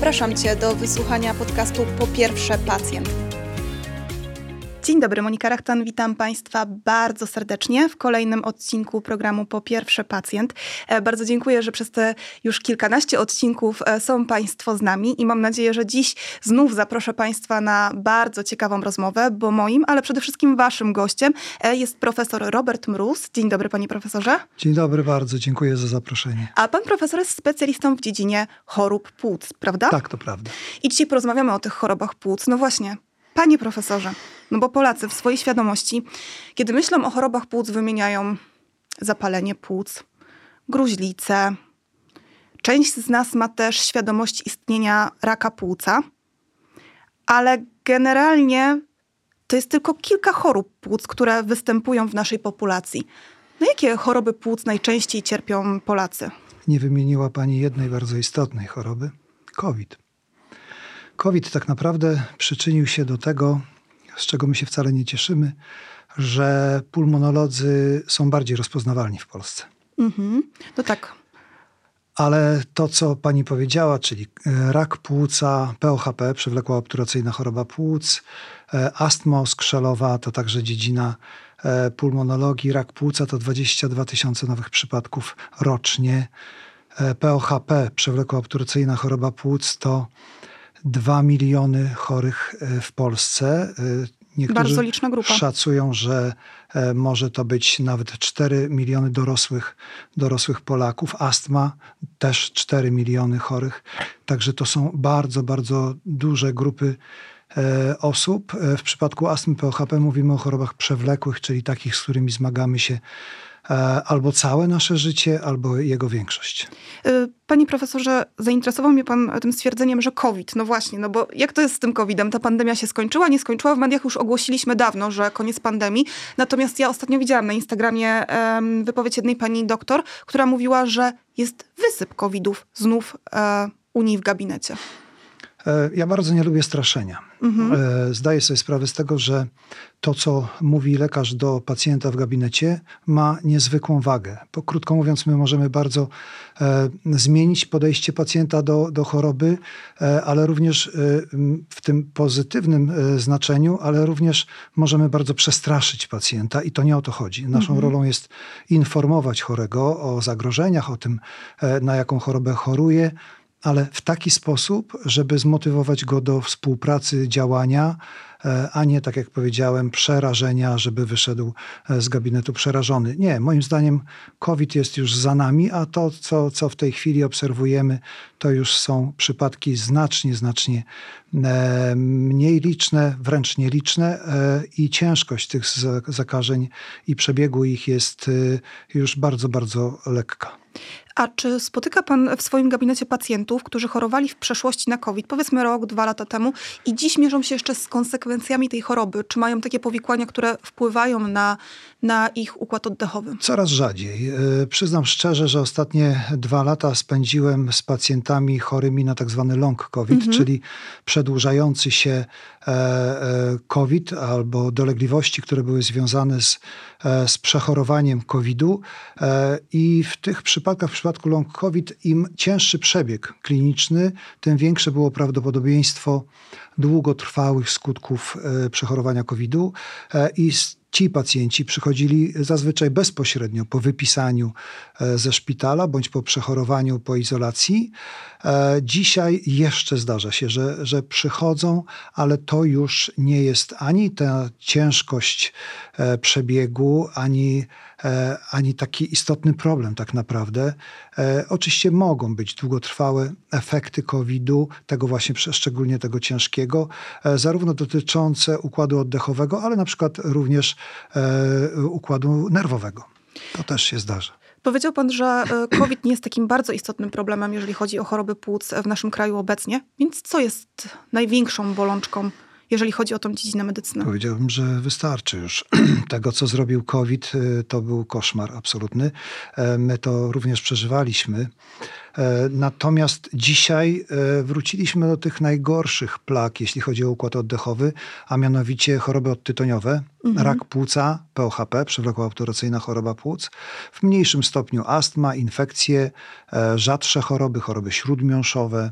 Zapraszam Cię do wysłuchania podcastu Po pierwsze pacjent. Dzień dobry, Monika Rachtan, witam Państwa bardzo serdecznie w kolejnym odcinku programu Po pierwsze pacjent. E, bardzo dziękuję, że przez te już kilkanaście odcinków e, są Państwo z nami i mam nadzieję, że dziś znów zaproszę Państwa na bardzo ciekawą rozmowę, bo moim, ale przede wszystkim Waszym gościem e, jest profesor Robert Mróz. Dzień dobry, Panie Profesorze. Dzień dobry, bardzo dziękuję za zaproszenie. A Pan Profesor jest specjalistą w dziedzinie chorób płuc, prawda? Tak, to prawda. I dzisiaj porozmawiamy o tych chorobach płuc. No właśnie, Panie profesorze, no bo Polacy w swojej świadomości, kiedy myślą o chorobach płuc, wymieniają zapalenie płuc, gruźlicę. Część z nas ma też świadomość istnienia raka płuca, ale generalnie to jest tylko kilka chorób płuc, które występują w naszej populacji. No jakie choroby płuc najczęściej cierpią Polacy? Nie wymieniła Pani jednej bardzo istotnej choroby COVID. COVID tak naprawdę przyczynił się do tego, z czego my się wcale nie cieszymy, że pulmonolodzy są bardziej rozpoznawalni w Polsce. Mhm. No tak. Ale to, co pani powiedziała, czyli e, rak płuca, POHP, przewlekła obturacyjna choroba płuc, e, astma skrzelowa, to także dziedzina e, pulmonologii, rak płuca to 22 tysiące nowych przypadków rocznie. POHP, przewlekła obturacyjna choroba płuc, to 2 miliony chorych e, w Polsce. E, niektórzy Bardzo liczna grupa. Szacują, że e, może to być nawet 4 miliony dorosłych, dorosłych Polaków. Astma też 4 miliony chorych. Także to są bardzo, bardzo duże grupy osób. W przypadku astmy POHP mówimy o chorobach przewlekłych, czyli takich, z którymi zmagamy się albo całe nasze życie, albo jego większość. E, panie profesorze, zainteresował mnie pan tym stwierdzeniem, że COVID. No właśnie, no bo jak to jest z tym COVID-em? Ta pandemia się skończyła, nie skończyła? W mediach już ogłosiliśmy dawno, że koniec pandemii. Natomiast ja ostatnio widziałam na Instagramie wypowiedź jednej pani doktor, która mówiła, że jest wysyp COVIDów znów e, u niej w gabinecie. E, ja bardzo nie lubię straszenia. Mhm. E, zdaję sobie sprawę z tego, że to, co mówi lekarz do pacjenta w gabinecie, ma niezwykłą wagę. Bo, krótko mówiąc, my możemy bardzo e, zmienić podejście pacjenta do, do choroby, e, ale również e, w tym pozytywnym e, znaczeniu, ale również możemy bardzo przestraszyć pacjenta i to nie o to chodzi. Naszą mhm. rolą jest informować chorego o zagrożeniach, o tym, na jaką chorobę choruje ale w taki sposób, żeby zmotywować go do współpracy, działania, e, a nie, tak jak powiedziałem, przerażenia, żeby wyszedł e, z gabinetu przerażony. Nie, moim zdaniem COVID jest już za nami, a to, co, co w tej chwili obserwujemy, to już są przypadki znacznie, znacznie e, mniej liczne, wręcz nieliczne i ciężkość tych zakażeń i przebiegu ich jest już bardzo, bardzo lekka. A czy spotyka Pan w swoim gabinecie pacjentów, którzy chorowali w przeszłości na COVID, powiedzmy rok, dwa lata temu, i dziś mierzą się jeszcze z konsekwencjami tej choroby? Czy mają takie powikłania, które wpływają na, na ich układ oddechowy? Coraz rzadziej. E, przyznam szczerze, że ostatnie dwa lata spędziłem z pacjentami chorymi na tak zwany long COVID, mhm. czyli przedłużający się e, e, COVID albo dolegliwości, które były związane z, z przechorowaniem COVID-u. I w tych przypadkach, w przypadku long COVID, im cięższy przebieg kliniczny, tym większe było prawdopodobieństwo długotrwałych skutków przechorowania COVID-u i ci pacjenci przychodzili zazwyczaj bezpośrednio po wypisaniu e, ze szpitala bądź po przechorowaniu po izolacji. E, dzisiaj jeszcze zdarza się, że, że przychodzą, ale to już nie jest ani ta ciężkość e, przebiegu, ani, ani taki istotny problem tak naprawdę. Oczywiście mogą być długotrwałe efekty COVID-u, tego właśnie szczególnie tego ciężkiego, zarówno dotyczące układu oddechowego, ale na przykład również e, układu nerwowego. To też się zdarza. Powiedział pan, że e, COVID nie jest takim bardzo istotnym problemem, jeżeli chodzi o choroby płuc w naszym kraju obecnie. Więc co jest największą bolączką, jeżeli chodzi o tą dziedzinę medycyny? Powiedziałbym, że wystarczy już. Tego, co zrobił COVID, e, to był koszmar absolutny. E, my to również przeżywaliśmy. Natomiast dzisiaj wróciliśmy do tych najgorszych plag, jeśli chodzi o układ oddechowy, a mianowicie choroby odtytoniowe, mhm. rak płuca, POHP, przewlekła obturacyjna choroba płuc, w mniejszym stopniu astma, infekcje, rzadsze choroby, choroby śródmiąższowe,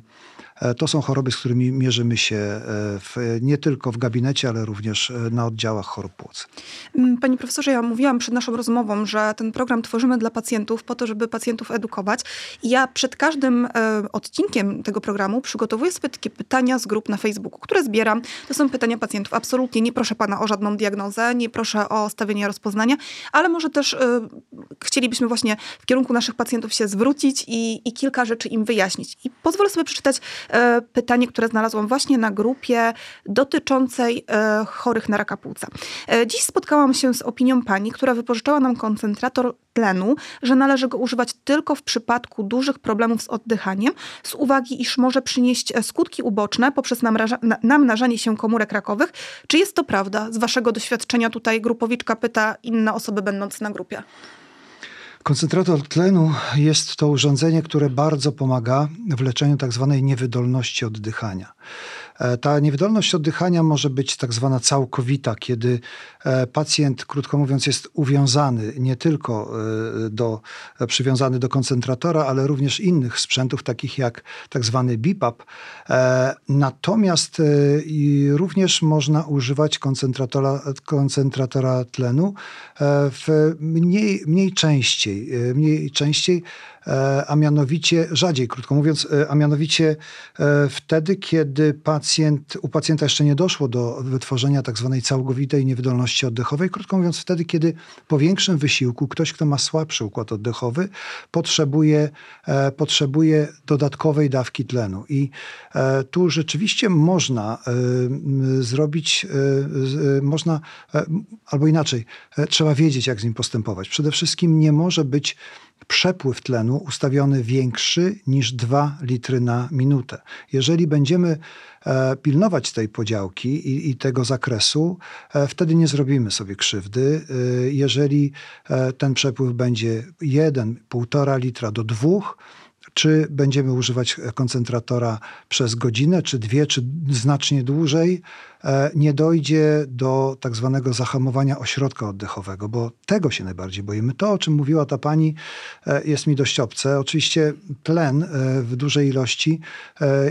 E, to są choroby, z którymi mierzymy się e, w, nie tylko w gabinecie, ale również e, na oddziałach chorób płuc. Mm, Panie profesorze, ja mówiłam przed naszą rozmową, że ten program tworzymy dla pacjentów po to, żeby pacjentów edukować. Ja przed każdym odcinkiem tego programu przygotowuję sobie takie pytania z grup na Facebooku, które zbieram. To są pytania pacjentów. Absolutnie nie proszę pana o żadną diagnozę, nie proszę o stawienie rozpoznania, ale może też y, chcielibyśmy właśnie w kierunku naszych pacjentów się zwrócić i, i kilka rzeczy im wyjaśnić. I pozwolę sobie przeczytać E, pytanie, które znalazłam właśnie na grupie dotyczącej e, chorych na raka płuca. E, dziś spotkałam się z opinią pani, która wypożyczała nam koncentrator tlenu, że należy go używać tylko w przypadku dużych problemów z oddychaniem, z uwagi, iż może przynieść skutki uboczne poprzez namnażanie się komórek rakowych. Czy jest to prawda? Z waszego doświadczenia tutaj grupowiczka pyta inne osoby będące na grupie. Koncentrator tlenu jest to urządzenie, które bardzo pomaga w leczeniu tak zwanej niewydolności oddychania. E, ta niewydolność oddychania może być tak zwana całkowita, kiedy e, pacjent, krótko mówiąc, jest uwiązany nie tylko e, do, przywiązany do koncentratora, ale również innych sprzętów, takich jak tak zwany BIPAP. Natomiast również można używać koncentratora, koncentratora tlenu w mniej, mniej częściej, mniej częściej E, a mianowicie, rzadziej krótko mówiąc, e, a mianowicie e, wtedy, kiedy pacjent, u pacjenta jeszcze nie doszło do wytworzenia tak zwanej całkowitej niewydolności oddechowej, krótko mówiąc wtedy, kiedy po większym wysiłku ktoś, kto ma słabszy układ oddechowy, potrzebuje, potrzebuje dodatkowej dawki tlenu. I tu rzeczywiście można zrobić, można, albo inaczej, trzeba wiedzieć, jak z nim postępować. Przede wszystkim nie może być przepływ tlenu ustawiony większy niż 2 litry na minutę. Jeżeli będziemy e, pilnować tej podziałki i, i, tego zakresu, e, wtedy nie zrobimy sobie krzywdy. E, jeżeli ten przepływ będzie 1,5 litra do 2, czy będziemy używać koncentratora przez godzinę, czy dwie, czy znacznie dłużej, e, nie dojdzie do tak zwanego zahamowania ośrodka oddechowego, bo tego się najbardziej boimy. To, o czym mówiła ta pani, e, jest mi dość obce. Oczywiście tlen e, w dużej ilości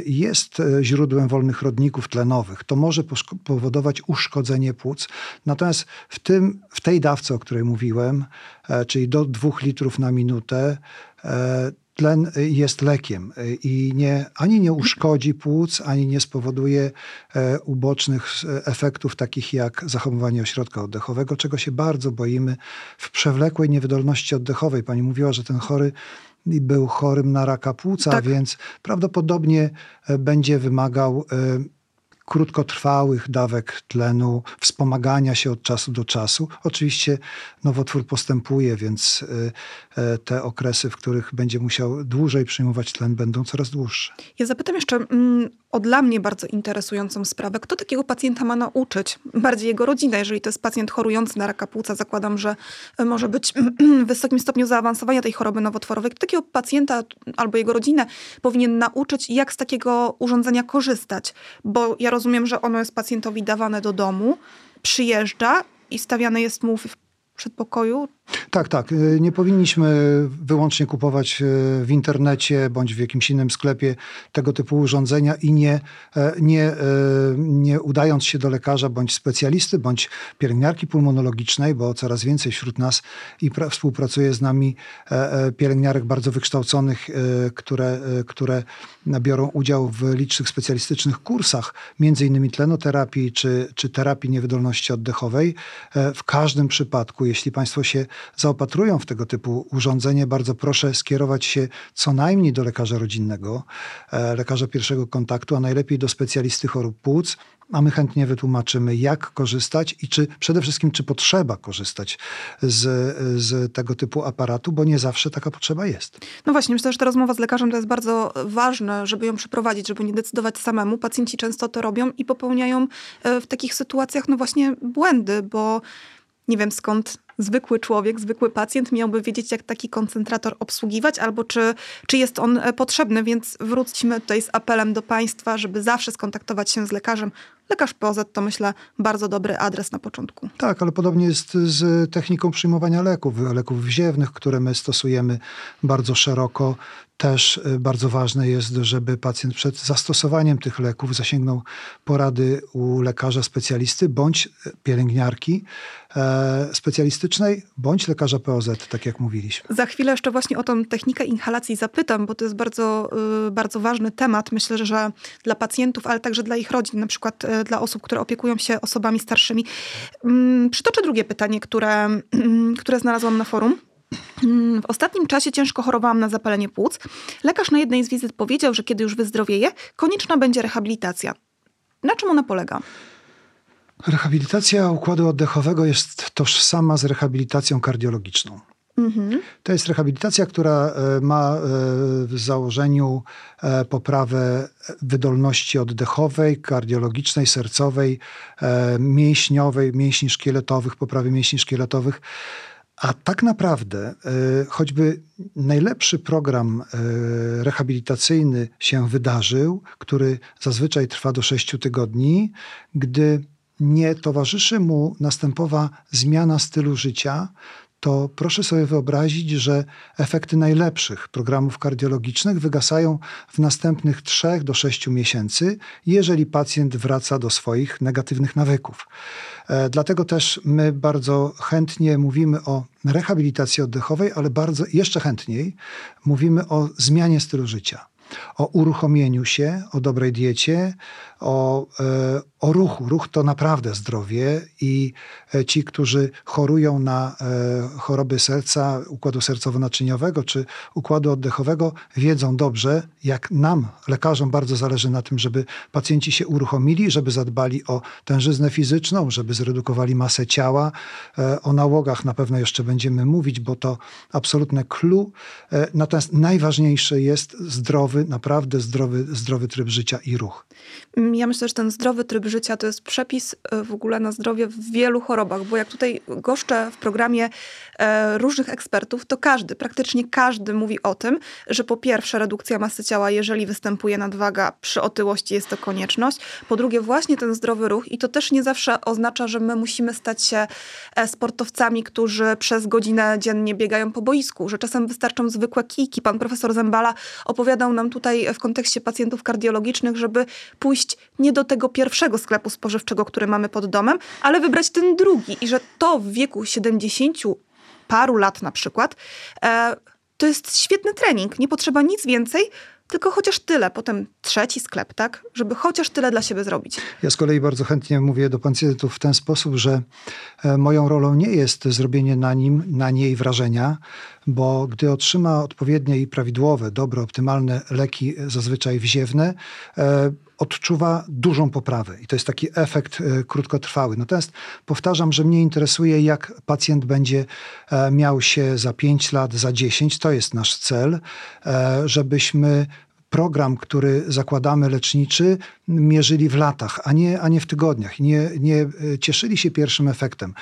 jest źródłem wolnych rodników tlenowych. To może powodować uszkodzenie płuc. Natomiast w, tym, w tej dawce, o której mówiłem, czyli do dwóch litrów na minutę, tlen jest lekiem i nie, ani nie uszkodzi płuc, ani nie spowoduje e, ubocznych efektów takich jak zahamowanie ośrodka oddechowego, czego się bardzo boimy w przewlekłej niewydolności oddechowej. Pani mówiła, że ten chory był chorym na raka płuca, tak. więc prawdopodobnie e, będzie wymagał e, krótkotrwałych dawek tlenu, wspomagania się od czasu do czasu. Oczywiście nowotwór postępuje, więc y, y, te okresy, w których będzie musiał dłużej przyjmować tlen, będą coraz dłuższe. Ja zapytam jeszcze mm, o dla mnie bardzo interesującą sprawę. Kto takiego pacjenta ma nauczyć? Bardziej jego rodzina. Jeżeli to jest pacjent chorujący na raka płuca, zakładam, że może być w wysokim stopniu zaawansowania tej choroby nowotworowej. Kto takiego pacjenta albo jego rodzinę powinien nauczyć, jak z takiego urządzenia korzystać? Bo ja rozumiem, że ono jest pacjentowi dawane do domu, przyjeżdża i stawiane jest mu w przedpokoju? Tak, tak. Y, nie powinniśmy wyłącznie kupować y, w internecie bądź w jakimś innym sklepie tego typu urządzenia i nie, e, nie, e, nie udając się do lekarza bądź specjalisty, bądź pielęgniarki pulmonologicznej, bo coraz więcej wśród nas i współpracuje z nami e, pielęgniarek bardzo wykształconych, które, które biorą udział w licznych specjalistycznych kursach, między innymi tlenoterapii czy, czy terapii niewydolności oddechowej. W każdym przypadku, jeśli Państwo się zaopatrują w tego typu urządzenie, bardzo proszę skierować się co najmniej do lekarza rodzinnego, e, lekarza pierwszego kontaktu, a najlepiej do specjalisty chorób płuc, a my chętnie wytłumaczymy, jak korzystać i czy przede wszystkim, czy potrzeba korzystać z, z tego typu aparatu, bo nie zawsze taka potrzeba jest. No właśnie, myślę, że ta rozmowa z lekarzem to jest bardzo ważne, żeby ją przeprowadzić, żeby nie decydować samemu. Pacjenci często to robią i popełniają e, w takich sytuacjach, no właśnie, błędy, bo nie wiem skąd zwykły człowiek, zwykły pacjent miałby wiedzieć, jak taki koncentrator obsługiwać, albo czy, czy jest on e, potrzebny, więc wróćmy tutaj z apelem do Państwa, żeby zawsze skontaktować się z lekarzem, Lekarz POZ to myślę bardzo dobry adres na początku. Tak, ale podobnie jest z techniką przyjmowania leków, leków wziewnych, które my stosujemy bardzo szeroko. Też y, bardzo ważne jest, żeby pacjent przed zastosowaniem tych leków zasięgnął porady u lekarza specjalisty bądź pielęgniarki e, specjalistycznej, bądź lekarza POZ, tak jak mówiliśmy. Za chwilę jeszcze właśnie o tą technikę inhalacji zapytam, bo to jest bardzo, y, bardzo ważny temat. Myślę, że dla pacjentów, ale także dla ich rodzin, na przykład y, dla osób, które opiekują się osobami starszymi. Mm, przytoczę drugie pytanie, które, które znalazłam na forum. W ostatnim czasie ciężko chorowałam na zapalenie płuc. Lekarz na jednej z wizyt powiedział, że kiedy już wyzdrowieję, konieczna będzie rehabilitacja. Na czym ona polega? Rehabilitacja układu oddechowego jest tożsama z rehabilitacją kardiologiczną. Mhm. To jest rehabilitacja, która e, ma e, w założeniu e, poprawę wydolności oddechowej, kardiologicznej, sercowej, mięśniowej, mięśni szkieletowych, poprawy mięśni szkieletowych. A tak naprawdę, choćby najlepszy program rehabilitacyjny się wydarzył, który zazwyczaj trwa do 6 tygodni, gdy nie towarzyszy mu następowa zmiana stylu życia, to proszę sobie wyobrazić, że efekty najlepszych programów kardiologicznych wygasają w następnych 3 do 6 miesięcy, jeżeli pacjent wraca do swoich negatywnych nawyków. E, dlatego też my bardzo chętnie mówimy o rehabilitacji oddechowej, ale bardzo jeszcze chętniej mówimy o zmianie stylu życia o uruchomieniu się, o dobrej diecie, o, e, o ruchu. Ruch to naprawdę zdrowie i e, ci, którzy chorują na e, choroby serca, układu sercowo-naczyniowego czy układu oddechowego, wiedzą dobrze, jak nam, lekarzom, bardzo zależy na tym, żeby pacjenci się uruchomili, żeby zadbali o tężyznę fizyczną, żeby zredukowali masę ciała. O nałogach na pewno jeszcze będziemy mówić, bo to absolutne clue. Natomiast najważniejsze jest zdrowy, naprawdę zdrowy, zdrowy tryb życia i ruch. Ja myślę, że ten zdrowy tryb życia to jest przepis e, w ogóle na zdrowie w wielu chorobach, bo jak tutaj goszczę w programie e, różnych ekspertów, to każdy, praktycznie każdy mówi o tym, że po pierwsze redukcja masy ciała, jeżeli występuje nadwaga przy otyłości jest to konieczność. Po drugie właśnie ten zdrowy ruch i to też nie zawsze oznacza, że my musimy stać się e, sportowcami, którzy przez godzinę dziennie biegają po boisku, że czasem wystarczą zwykłe kijki. Pan profesor Zembala opowiadał nam tutaj w kontekście pacjentów kardiologicznych, żeby pójść nie do tego pierwszego sklepu spożywczego, który mamy pod domem, ale wybrać ten drugi i że to w wieku 70 paru lat na przykład, e, to jest świetny trening. Nie potrzeba nic więcej, tylko chociaż tyle. Potem trzeci sklep, tak? Żeby chociaż tyle dla siebie zrobić. Ja z kolei bardzo chętnie mówię do pacjentów w ten sposób, że e, moją rolą nie jest zrobienie na nim, na niej wrażenia, bo gdy otrzyma odpowiednie i prawidłowe, dobre, optymalne leki, zazwyczaj wziewne, e, odczuwa dużą poprawę i to jest taki efekt e, krótkotrwały. Natomiast powtarzam, że mnie interesuje, jak pacjent będzie e, miał się za 5 lat, za 10. To jest nasz cel, e, żebyśmy program, który zakładamy leczniczy, mierzyli w latach, a nie, a nie w tygodniach. Nie, nie e, cieszyli się pierwszym efektem.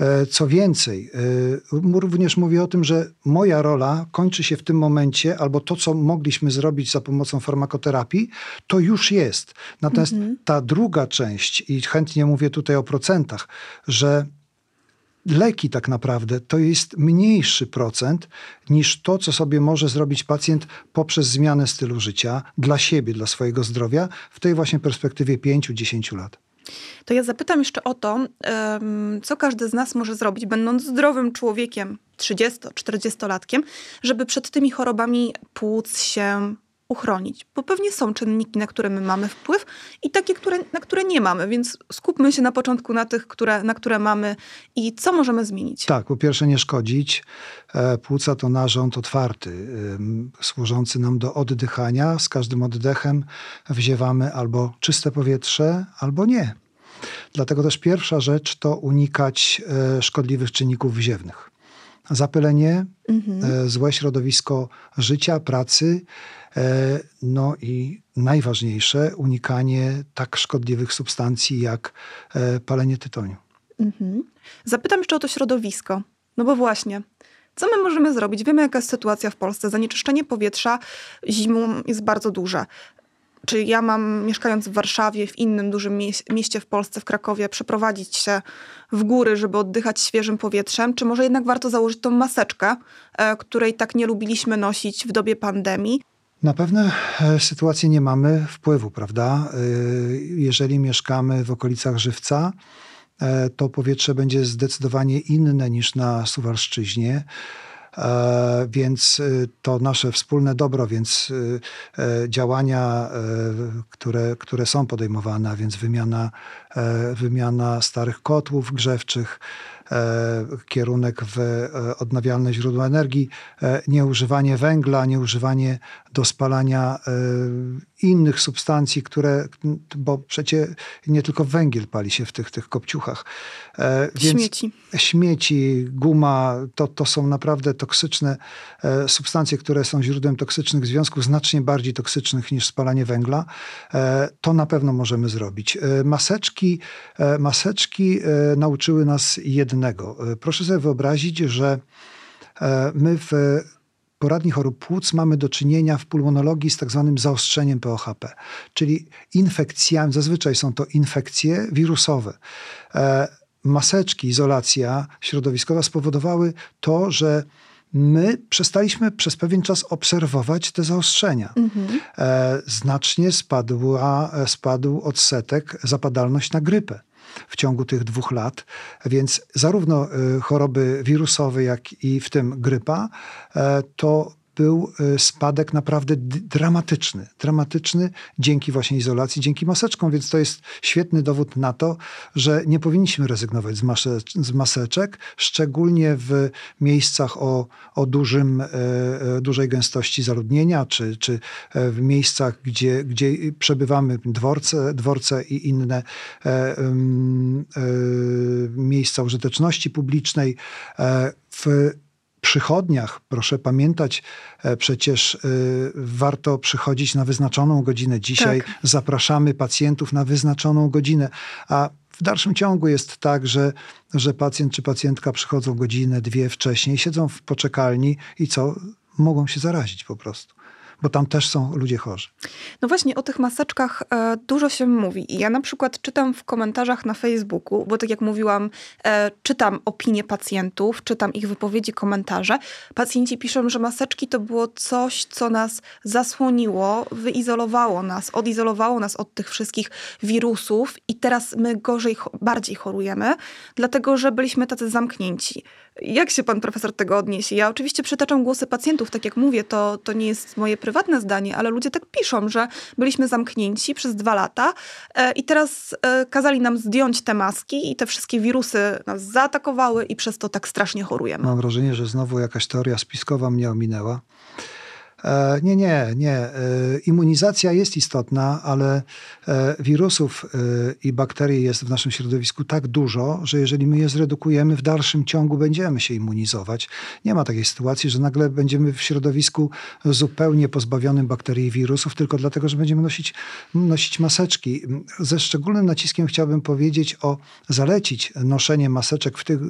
E, co więcej, e, również mówię o tym, że moja rola kończy się w tym momencie, albo to, co mogliśmy zrobić za pomocą farmakoterapii, to już jest. Natomiast mhm. ta druga część, i chętnie mówię tutaj o procentach, że leki tak naprawdę to jest mniejszy procent niż to, co sobie może zrobić pacjent poprzez zmianę stylu życia dla siebie, dla swojego zdrowia w tej właśnie perspektywie 5-10 lat. To ja zapytam jeszcze o to, co każdy z nas może zrobić, będąc zdrowym człowiekiem, 30-40-latkiem, żeby przed tymi chorobami płuc się uchronić, bo pewnie są czynniki, na które my mamy wpływ i takie, które, na które nie mamy, więc skupmy się na początku na tych, które, na które mamy i co możemy zmienić. Tak, po pierwsze nie szkodzić. E, płuca to narząd otwarty, służący nam do oddychania. Z każdym oddechem wziewamy albo czyste powietrze, albo nie. Dlatego też pierwsza rzecz to unikać e, szkodliwych czynników wziewnych zapylenie, mhm. E, złe środowisko życia, pracy, e, no i najważniejsze, unikanie tak szkodliwych substancji jak e, palenie tytoniu. Mhm. Zapytam jeszcze o to środowisko. No bo właśnie. Co my możemy zrobić? Wiemy, jaka jest sytuacja w Polsce. Zanieczyszczenie powietrza zimą jest bardzo duże. Czy ja mam, mieszkając w Warszawie, w innym dużym mieście w Polsce, w Krakowie, przeprowadzić się w góry, żeby oddychać świeżym powietrzem? Czy może jednak warto założyć tą maseczkę, e, której tak nie lubiliśmy nosić w dobie pandemii? Na pewne sytuacje nie mamy wpływu, prawda? E, jeżeli mieszkamy w okolicach Żywca, E, to powietrze będzie zdecydowanie inne niż na Suwalszczyźnie. E, więc e, to nasze wspólne dobro, więc działania, które, które są podejmowane, a więc wymiana, wymiana starych kotłów grzewczych, E, kierunek w e, odnawialne źródła energii, e, nieużywanie węgla, nieużywanie do spalania innych substancji, które, bo przecież nie tylko węgiel pali się w tych, tych kopciuchach. Więc śmieci. Śmieci, guma, to, to są naprawdę toksyczne substancje, które są źródłem toksycznych związków, znacznie bardziej toksycznych niż spalanie węgla. To na pewno możemy zrobić. Maseczki, maseczki nauczyły nas jednego. E, proszę sobie wyobrazić, że e, my w poradni chorób płuc mamy do czynienia w pulmonologii z tak zwanym zaostrzeniem POHP, czyli infekcjami, zazwyczaj są to infekcje wirusowe. E, maseczki, izolacja środowiskowa spowodowały to, że my przestaliśmy przez pewien czas obserwować te zaostrzenia. Mhm. znacznie spadła, spadł odsetek zapadalność na grypę w ciągu tych dwóch lat. Więc zarówno y, choroby wirusowe, jak i w tym grypa, e, to był e, spadek naprawdę dramatyczny. Dramatyczny dzięki właśnie izolacji, dzięki maseczkom, więc to jest świetny dowód na to, że nie powinniśmy rezygnować z, z maseczek, szczególnie w miejscach o, o dużym, e, e, dużej gęstości zaludnienia, czy, czy w miejscach, gdzie, gdzie przebywamy, dworce, dworce i inne miejsca użyteczności publicznej. w przychodniach, proszę pamiętać, e, przecież e, warto przychodzić na wyznaczoną godzinę. Dzisiaj tak. zapraszamy pacjentów na wyznaczoną godzinę, a w dalszym ciągu jest tak, że, że pacjent czy pacjentka przychodzą godzinę, dwie wcześniej, siedzą w poczekalni i co? Mogą się zarazić po prostu bo tam też są ludzie chorzy. No właśnie, o tych maseczkach e, dużo się mówi. I ja na przykład czytam w komentarzach na Facebooku, bo tak jak mówiłam, e, czytam opinie pacjentów, czytam ich wypowiedzi, komentarze. Pacjenci piszą, że maseczki to było coś, co nas zasłoniło, wyizolowało nas, odizolowało nas od tych wszystkich wirusów i teraz my gorzej, bardziej chorujemy, dlatego że byliśmy tacy zamknięci. Jak się pan profesor tego odniesie? Ja oczywiście przytaczam głosy pacjentów, tak jak mówię, to, to nie jest moje prywatne zdanie, ale ludzie tak piszą, że byliśmy zamknięci przez dwa lata e, i teraz e, kazali nam zdjąć te maski i te wszystkie wirusy nas zaatakowały i przez to tak strasznie chorujemy. Mam wrażenie, że znowu jakaś teoria spiskowa mnie ominęła. E, nie, nie, nie. E, immunizacja jest istotna, ale e, wirusów i bakterii jest w naszym środowisku tak dużo, że jeżeli my je zredukujemy, w dalszym ciągu będziemy się immunizować. Nie ma takiej sytuacji, że nagle będziemy w środowisku zupełnie pozbawionym bakterii i wirusów, tylko dlatego, że będziemy nosić, nosić maseczki. Ze szczególnym naciskiem chciałbym powiedzieć o zalecić noszenie maseczek w tych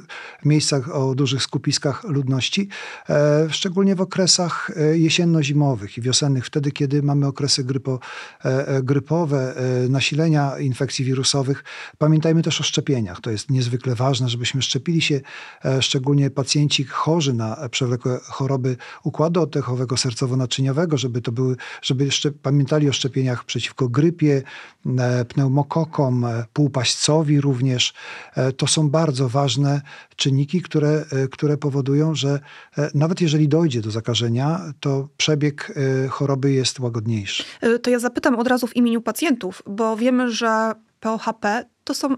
miejscach o dużych skupiskach ludności, szczególnie w okresach jesienno zimowych i wiosennych, wtedy, kiedy mamy okresy grypo, e, e, grypowe, e, nasilenia infekcji wirusowych. Pamiętajmy też o szczepieniach. To jest niezwykle ważne, żebyśmy szczepili się, szczególnie pacjenci chorzy na przewlekłe choroby układu oddechowego, sercowo-naczyniowego, żeby to były, żeby pamiętali o szczepieniach przeciwko grypie, pneumokokom, półpaścowi również. To są bardzo ważne czynniki, które, które powodują, że nawet jeżeli dojdzie do zakażenia, to przebieg y, choroby jest łagodniejszy. Y, to ja zapytam od razu w imieniu pacjentów, bo wiemy, że POHP to są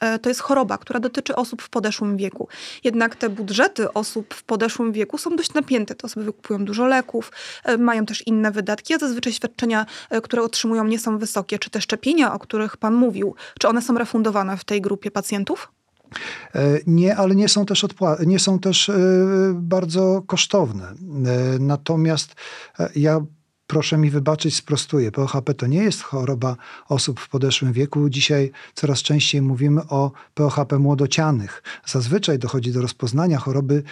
e, to jest choroba, która dotyczy osób w podeszłym wieku. Jednak te budżety osób w podeszłym wieku są dość napięte. Te osoby wykupują dużo leków, mają też inne wydatki, a zazwyczaj świadczenia, które otrzymują, nie są wysokie. Czy te szczepienia, o których Pan mówił, czy one są refundowane w tej grupie pacjentów? E, nie, ale nie są też, odpła- nie są też e, bardzo kosztowne. E, natomiast ja proszę mi wybaczyć, sprostuję. POHP to nie jest choroba osób w podeszłym wieku. Dzisiaj coraz częściej mówimy o POHP młodocianych. Zazwyczaj dochodzi do rozpoznania choroby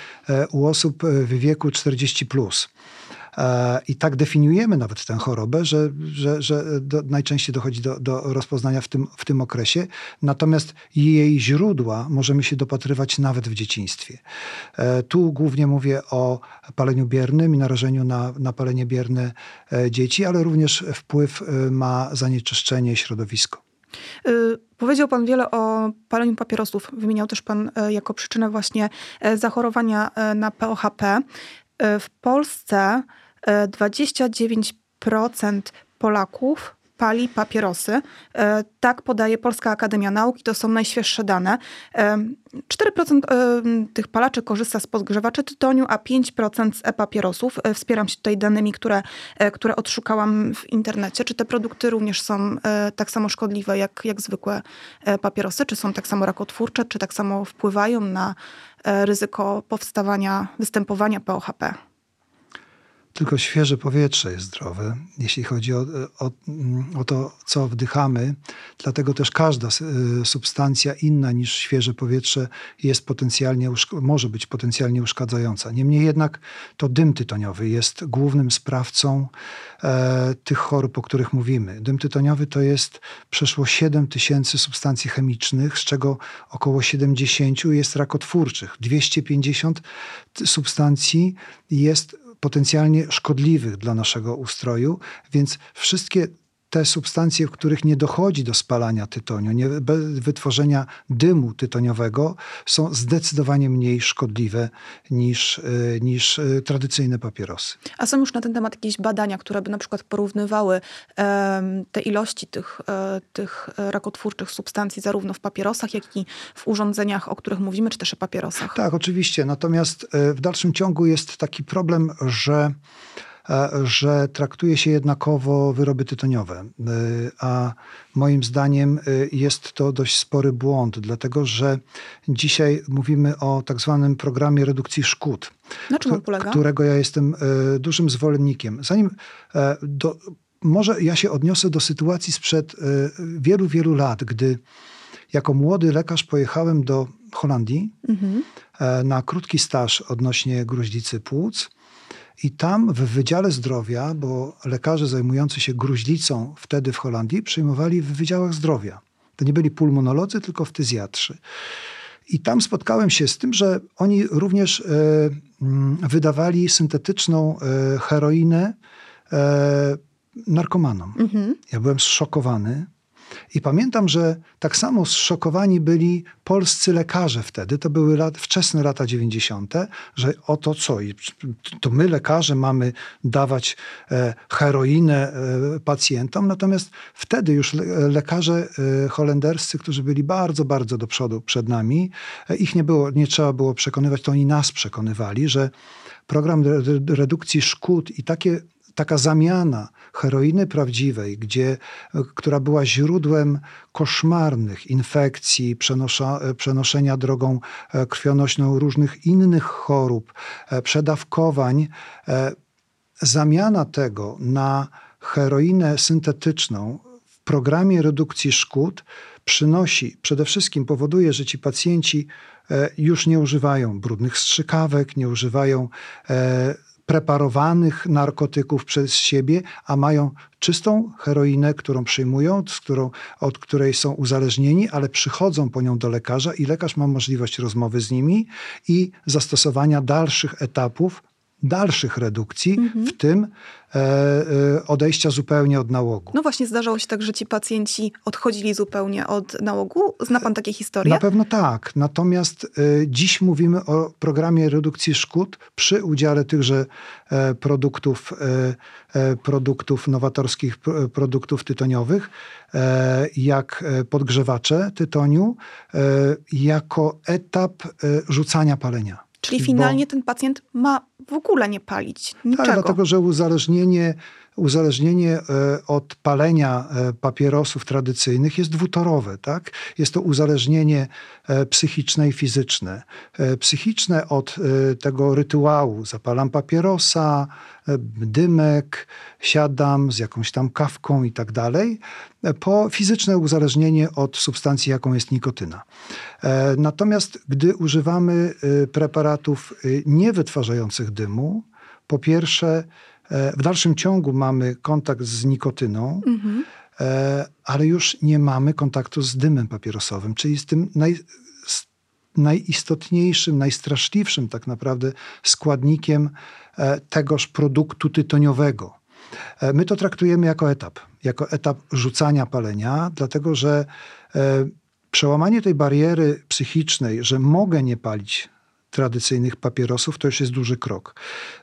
u osób w wieku 40. Plus. E, I tak definiujemy nawet tę chorobę, że, że, że do, najczęściej dochodzi do, do rozpoznania w tym, w tym okresie. Natomiast jej źródła możemy się dopatrywać nawet w dzieciństwie. E, tu głównie mówię o paleniu biernym i narażeniu na, na palenie bierne e, dzieci, ale również wpływ ma zanieczyszczenie i środowisko. Powiedział Pan wiele o paleniu papierosów. Wymieniał też Pan jako przyczynę właśnie zachorowania na POHP. W Polsce 29% Polaków pali papierosy. E, tak podaje Polska Akademia Nauk i to są najświeższe dane. 4% e, e, tych palaczy korzysta z podgrzewaczy tytoniu, a 5% z e-papierosów. Wspieram się tutaj danymi, które, które odszukałam w internecie. Czy te produkty również są tak samo szkodliwe jak, jak zwykłe papierosy? Czy są tak samo rakotwórcze? Czy tak samo wpływają na ryzyko powstawania, występowania POHP? Tylko świeże powietrze jest zdrowe, jeśli chodzi o, o, o, to, co wdychamy. Dlatego też każda e, substancja inna niż świeże powietrze jest potencjalnie, może być potencjalnie uszkadzająca. Niemniej jednak to dym tytoniowy jest głównym sprawcą e, tych chorób, o których mówimy. Dym tytoniowy to jest przeszło 7 tysięcy substancji chemicznych, z czego około 70 jest rakotwórczych. 250 substancji jest potencjalnie szkodliwych dla naszego ustroju, więc wszystkie te substancje, w których nie dochodzi do spalania tytoniu, nie, bez wytworzenia dymu tytoniowego, są zdecydowanie mniej szkodliwe niż, y, niż y, tradycyjne papierosy. A są już na ten temat jakieś badania, które by na przykład porównywały um, te ilości tych, um, tych rakotwórczych substancji zarówno w papierosach, jak i w urządzeniach, o których mówimy, czy też w papierosach? Tak, oczywiście. Natomiast e, w dalszym ciągu jest taki problem, że E, że traktuje się jednakowo wyroby tytoniowe. E, a moim zdaniem e, jest to dość spory błąd, dlatego że dzisiaj mówimy o tak zwanym programie redukcji szkód. Na czym on polega? Którego ja jestem dużym zwolennikiem. Zanim do, może ja się odniosę do sytuacji sprzed wielu, wielu lat, gdy jako młody lekarz pojechałem do Holandii mhm. na krótki staż odnośnie gruźlicy płuc i tam w Wydziale Zdrowia, bo lekarze zajmujący się gruźlicą wtedy w Holandii przyjmowali w Wydziałach Zdrowia. To nie byli pulmonolodzy, tylko ftyzjatrzy. I tam spotkałem się z tym, że oni również e, mm, wydawali syntetyczną e, heroinę e, narkomanom. Mhm. Ja byłem zszokowany. I pamiętam, że tak samo zszokowani byli polscy lekarze wtedy, to były lat, wczesne lata 90., że oto co, to my lekarze mamy dawać e, heroinę e, pacjentom, natomiast wtedy już lekarze e, holenderscy, którzy byli bardzo, bardzo do przodu przed nami, ich nie było, nie trzeba było przekonywać, to oni nas przekonywali, że program redukcji szkód i takie taka zamiana heroiny prawdziwej, gdzie, e, która była źródłem koszmarnych infekcji, przenosza, e, przenoszenia drogą e, krwionośną różnych innych chorób, przedawkowań, zamiana tego na heroinę syntetyczną w programie redukcji szkód przynosi, przede wszystkim powoduje, że ci pacjenci już nie używają brudnych strzykawek, nie używają preparowanych narkotyków przez siebie, a mają czystą heroinę, którą przyjmują, z którą, od której są uzależnieni, ale przychodzą po nią do lekarza i lekarz ma możliwość rozmowy z nimi i zastosowania dalszych etapów dalszych redukcji, mhm. w tym e, e, odejścia zupełnie od nałogu. No właśnie, zdarzało się tak, że ci pacjenci odchodzili zupełnie od nałogu. Zna pan takie historie? Na pewno tak. Natomiast e, dziś mówimy o programie redukcji szkód przy udziale tychże e, produktów, e, e, produktów nowatorskich, produktów tytoniowych, jak podgrzewacze tytoniu, jako etap rzucania palenia. Czyli finalnie Bo... ten pacjent ma w ogóle nie palić niczego. Tak, dlatego że uzależnienie uzależnienie e, od palenia e, papierosów tradycyjnych jest dwutorowe. Tak? Jest to uzależnienie e, psychiczne i fizyczne. Psychiczne od tego rytuału. Zapalam papierosa, dymek, siadam z jakąś tam kawką i tak dalej, po fizyczne uzależnienie od substancji, jaką jest nikotyna. Natomiast gdy używamy preparatów nie wytwarzających dymu, po pierwsze, w dalszym ciągu mamy kontakt z nikotyną, mhm. ale już nie mamy kontaktu z dymem papierosowym, czyli z tym naj, z najistotniejszym, najstraszliwszym tak naprawdę składnikiem e, tegoż produktu tytoniowego. My to traktujemy jako etap, jako etap rzucania palenia, dlatego że przełamanie tej bariery psychicznej, że mogę nie palić tradycyjnych papierosów, to już jest duży krok.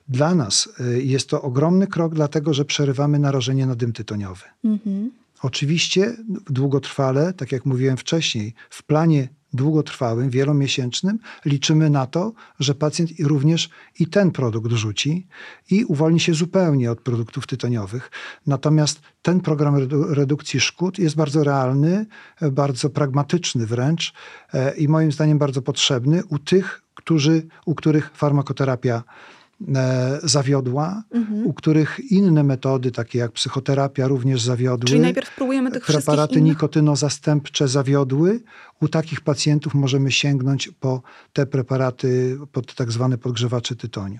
Dla nas y, jest to ogromny krok, dlatego że przerywamy narażenie na dym tytoniowy. Mhm. Oczywiście długotrwale, tak jak mówiłem wcześniej, w planie długotrwałym, wielomiesięcznym liczymy na to, że pacjent również i ten produkt rzuci i uwolni się zupełnie od produktów tytoniowych. Natomiast ten program redukcji szkód jest bardzo realny, bardzo pragmatyczny wręcz e, i moim zdaniem bardzo potrzebny u tych, którzy, u których farmakoterapia e, zawiodła, mhm. u których inne metody, takie jak psychoterapia, również zawiodły. Czyli najpierw próbujemy tych Preparaty innych... nikotynozastępcze zawiodły. U takich pacjentów możemy sięgnąć po te preparaty, pod tak zwane podgrzewacze tytoniu.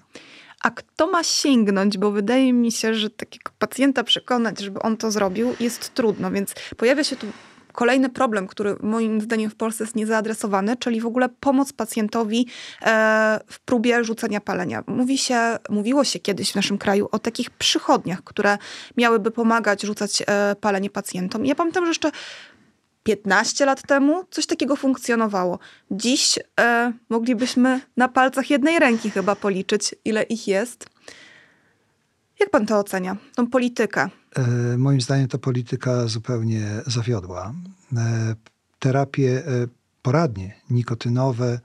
A kto ma sięgnąć? Bo wydaje mi się, że takiego pacjenta przekonać, żeby on to zrobił, jest trudno, więc pojawia się tu kolejny problem, który moim zdaniem w Polsce jest niezaadresowany, czyli w ogóle pomoc pacjentowi e, w próbie rzucenia palenia. Mówi się, mówiło się kiedyś w naszym kraju o takich przychodniach, które miałyby pomagać rzucać e, palenie pacjentom. Ja pamiętam, że jeszcze 15 lat temu coś takiego funkcjonowało. Dziś e, moglibyśmy na palcach jednej ręki chyba policzyć, ile ich jest. Jak pan to ocenia, tą politykę? E, moim zdaniem ta polityka zupełnie zawiodła. E, terapie e, poradnie nikotynowe,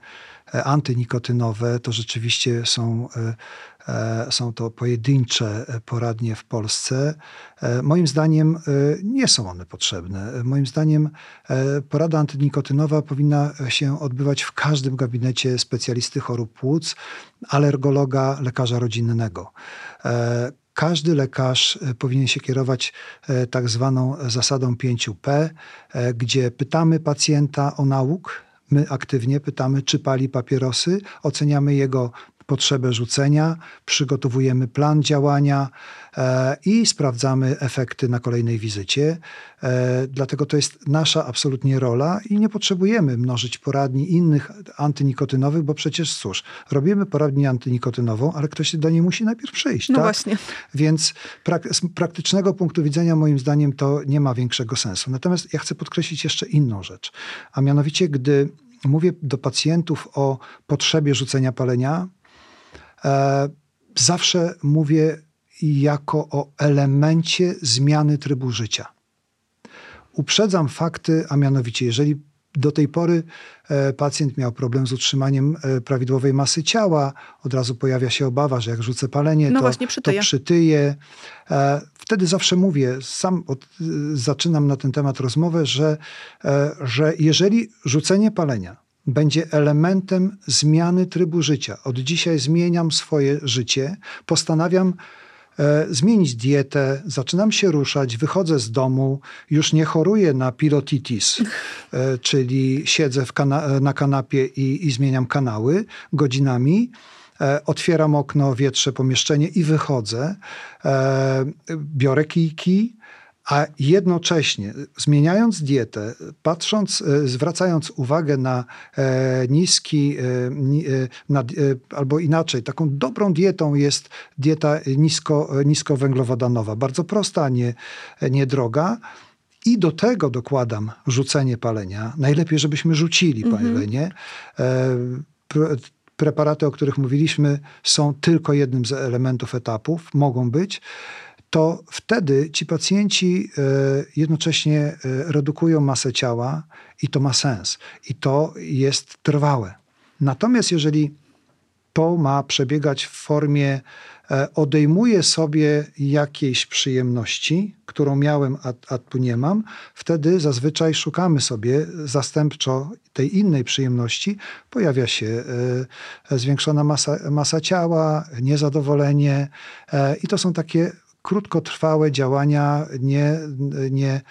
antynikotynowe to rzeczywiście są, są to pojedyncze poradnie w Polsce. Moim zdaniem nie są one potrzebne. Moim zdaniem porada antynikotynowa powinna się odbywać w każdym gabinecie specjalisty chorób płuc, alergologa, lekarza rodzinnego każdy lekarz e, powinien się kierować e, tak zwaną zasadą 5P, e, gdzie pytamy pacjenta o nauk, My aktywnie pytamy, czy pali papierosy, oceniamy jego potrzebę rzucenia, przygotowujemy plan działania e, i sprawdzamy efekty na kolejnej wizycie. E, dlatego to jest nasza absolutnie rola i nie potrzebujemy mnożyć poradni innych antynikotynowych, bo przecież cóż, robimy poradnię antynikotynową, ale ktoś do niej musi najpierw przyjść. No tak? właśnie. Więc prak z praktycznego punktu widzenia moim zdaniem to nie ma większego sensu. Natomiast ja chcę podkreślić jeszcze inną rzecz, a mianowicie gdy mówię do pacjentów o potrzebie rzucenia palenia, zawsze mówię jako o elemencie zmiany trybu życia. Uprzedzam fakty, a mianowicie, jeżeli do tej pory e, pacjent miał problem z utrzymaniem e, prawidłowej masy ciała, od razu pojawia się obawa, że jak rzucę palenie, no to, właśnie, przytyje. to przytyje. Wtedy zawsze mówię, sam od, zaczynam na ten temat rozmowę, że, że jeżeli rzucenie palenia będzie elementem zmiany trybu życia. Od dzisiaj zmieniam swoje życie, postanawiam e, zmienić dietę, zaczynam się ruszać, wychodzę z domu, już nie choruję na pilotitis, e, czyli siedzę kana na kanapie i, i zmieniam kanały godzinami. E, otwieram okno, wietrzę pomieszczenie i wychodzę. E, biorę kijki, a jednocześnie zmieniając dietę, patrząc, e, zwracając uwagę na e, niski, e, na, albo inaczej, taką dobrą dietą jest dieta nisko, niskowęglowodanowa, bardzo prosta, nie, nie droga. I do tego dokładam rzucenie palenia. Najlepiej, żebyśmy rzucili mhm. palenie. Preparaty, o których mówiliśmy, są tylko jednym z elementów etapów, mogą być to wtedy ci pacjenci e, jednocześnie e, redukują masę ciała i to ma sens. I to jest trwałe. Natomiast jeżeli to ma przebiegać w formie e, odejmuję sobie jakiejś przyjemności, którą miałem, a, a, tu nie mam, wtedy zazwyczaj szukamy sobie zastępczo tej innej przyjemności. Pojawia się zwiększona masa, masa ciała, niezadowolenie i to są takie krótkotrwałe działania, nie, nie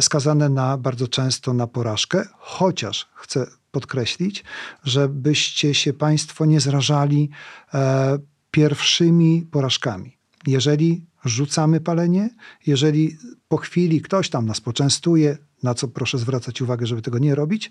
skazane na bardzo często na porażkę, chociaż chcę podkreślić, żebyście się Państwo nie zrażali e, pierwszymi porażkami. Jeżeli rzucamy palenie, jeżeli po chwili ktoś tam nas poczęstuje, na co proszę zwracać uwagę, żeby tego nie robić,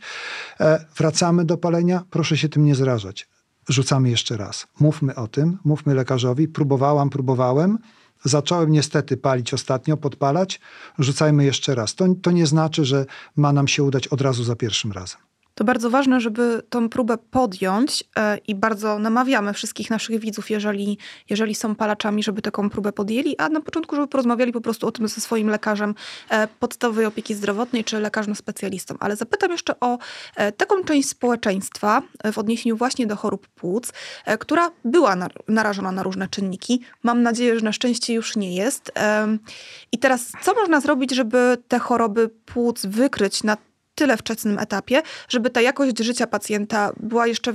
e, wracamy do palenia, proszę się tym nie zrażać. Rzucamy jeszcze raz. Mówmy o tym, mówmy lekarzowi. Próbowałam, próbowałem. Zacząłem niestety palić ostatnio, podpalać. Rzucajmy jeszcze raz. To, to nie znaczy, że ma nam się udać od razu za pierwszym razem. To bardzo ważne, żeby tą próbę podjąć e, i bardzo namawiamy wszystkich naszych widzów, jeżeli, jeżeli są palaczami, żeby taką próbę podjęli, a na początku, żeby porozmawiali po prostu o tym ze swoim lekarzem e, podstawowej opieki zdrowotnej czy lekarzem specjalistą. Ale zapytam jeszcze o e, taką część społeczeństwa w odniesieniu właśnie do chorób płuc, która była narażona na różne czynniki. Mam nadzieję, że na szczęście już nie jest. I teraz, co można zrobić, żeby te choroby płuc wykryć na tyle wczesnym etapie, żeby ta jakość życia pacjenta była jeszcze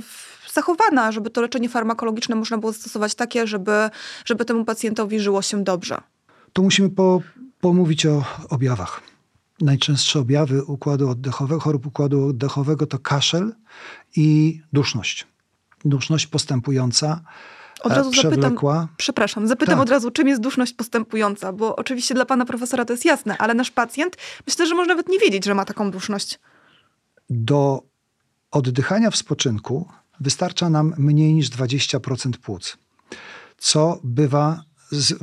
zachowana, żeby to leczenie farmakologiczne można było stosować takie, żeby, żeby temu pacjentowi żyło się dobrze. Tu musimy po, pomówić o objawach. Najczęstsze objawy układu oddechowego, chorób układu oddechowego to kaszel i duszność. Duszność postępująca, od razu przewlekła. zapytam, przepraszam, zapytam tak. od razu, czym jest duszność postępująca, bo oczywiście dla pana profesora to jest jasne, ale nasz pacjent myślę, że może nawet nie wiedzieć, że ma taką duszność. Do oddychania w spoczynku wystarcza nam mniej niż 20% płuc, co bywa z, yy,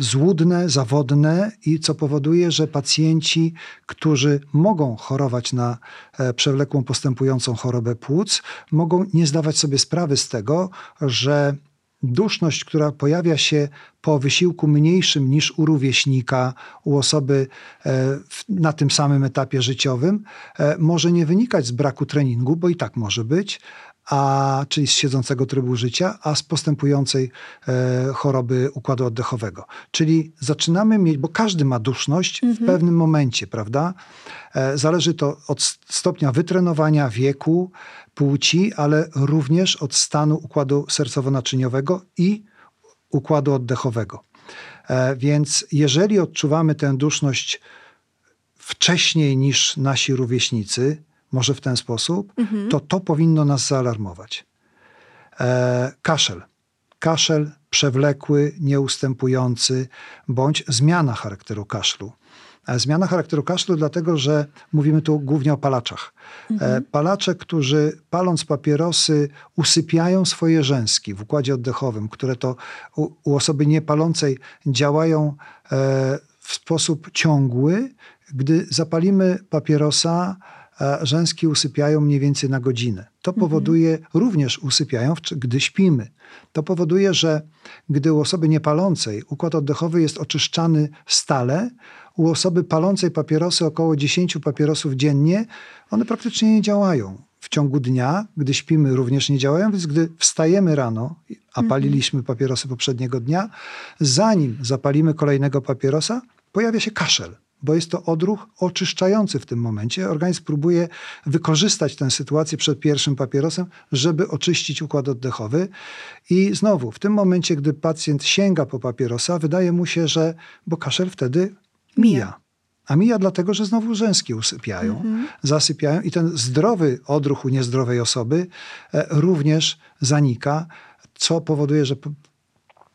złudne, zawodne i co powoduje, że pacjenci, którzy mogą chorować na e, przewlekłą postępującą chorobę płuc, mogą nie zdawać sobie sprawy z tego, że duszność, która pojawia się po wysiłku mniejszym niż u rówieśnika, u osoby e, na tym samym etapie życiowym, e, może nie wynikać z braku treningu, bo i tak może być, a, czyli z siedzącego trybu życia, a z postępującej e, choroby układu oddechowego. Czyli zaczynamy mieć, bo każdy ma duszność mhm. w pewnym momencie, prawda? E, zależy to od stopnia wytrenowania, wieku, płci, ale również od stanu układu sercowo-naczyniowego i układu oddechowego. E, więc jeżeli odczuwamy tę duszność wcześniej niż nasi rówieśnicy, może w ten sposób, mhm. to to powinno nas zaalarmować. E, kaszel. Kaszel przewlekły, nieustępujący, bądź zmiana charakteru kaszlu. E, zmiana charakteru kaszlu, dlatego że mówimy tu głównie o palaczach. E, mhm. Palacze, którzy paląc papierosy usypiają swoje rzęski w układzie oddechowym, które to u, u osoby niepalącej działają e, w sposób ciągły. Gdy zapalimy papierosa, rzęski usypiają mniej więcej na godzinę. To mhm. powoduje, mhm. również usypiają, gdy śpimy. To powoduje, że gdy u osoby niepalącej układ oddechowy jest oczyszczany stale, u osoby palącej papierosy około 10 papierosów dziennie, one praktycznie nie działają. W ciągu dnia, gdy śpimy, również nie działają, więc gdy wstajemy rano, a mhm. paliliśmy papierosy poprzedniego dnia, zanim zapalimy kolejnego papierosa, pojawia się kaszel bo jest to odruch oczyszczający w tym momencie. Organizm próbuje wykorzystać tę sytuację przed pierwszym papierosem, żeby oczyścić układ oddechowy. I znowu, w tym momencie, gdy pacjent sięga po papierosa, wydaje mu się, że, bo kaszel wtedy mija. A mija dlatego, że znowu rzęski usypiają, mhm. zasypiają i ten zdrowy odruch u niezdrowej osoby e, również zanika, co powoduje, że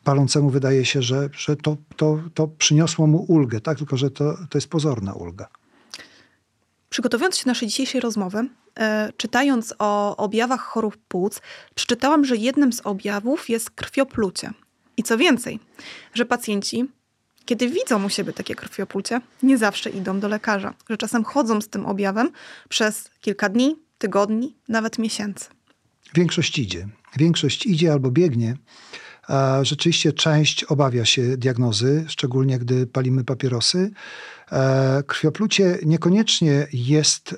palącemu wydaje się, że, że to, to, to przyniosło mu ulgę, tak? tylko że to, to jest pozorna ulga. Przygotowując się do naszej dzisiejszej rozmowy, e, czytając o objawach chorób płuc, przeczytałam, że jednym z objawów jest krwioplucie. I co więcej, że pacjenci, kiedy widzą u siebie takie krwioplucie, nie zawsze idą do lekarza, że czasem chodzą z tym objawem przez kilka dni, tygodni, nawet miesięcy. Większość idzie. Większość idzie albo biegnie Rzeczywiście część obawia się diagnozy, szczególnie gdy palimy papierosy. Krwioplucie niekoniecznie jest,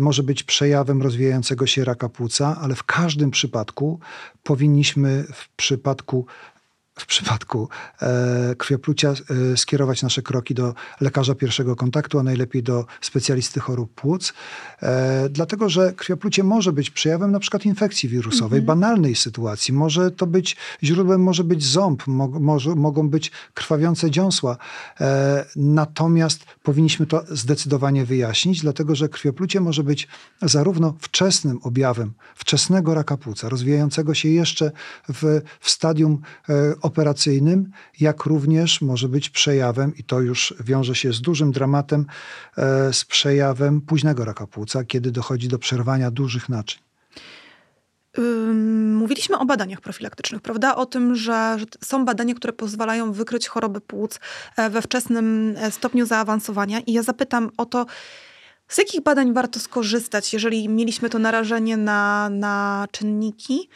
może być przejawem rozwijającego się raka płuca, ale w każdym przypadku powinniśmy w przypadku w przypadku e, krwioplucia e, skierować nasze kroki do lekarza pierwszego kontaktu, a najlepiej do specjalisty chorób płuc, e, dlatego że krwioplucie może być przejawem na przykład infekcji wirusowej, mhm. banalnej sytuacji. Może to być źródłem, może być ząb, mo, może, mogą być krwawiące dziąsła. E, natomiast powinniśmy to zdecydowanie wyjaśnić, dlatego że krwioplucie może być zarówno wczesnym objawem wczesnego raka płuca, rozwijającego się jeszcze w, w stadium e, operacyjnym, jak również może być przejawem, i to już wiąże się z dużym dramatem, e, z przejawem późnego raka płuca, kiedy dochodzi do przerwania dużych naczyń. Mówiliśmy o badaniach profilaktycznych, prawda? O tym, że, że, są badania, które pozwalają wykryć choroby płuc e, we wczesnym e, stopniu zaawansowania. I ja zapytam o to, z jakich badań warto skorzystać, jeżeli mieliśmy to narażenie na, na czynniki?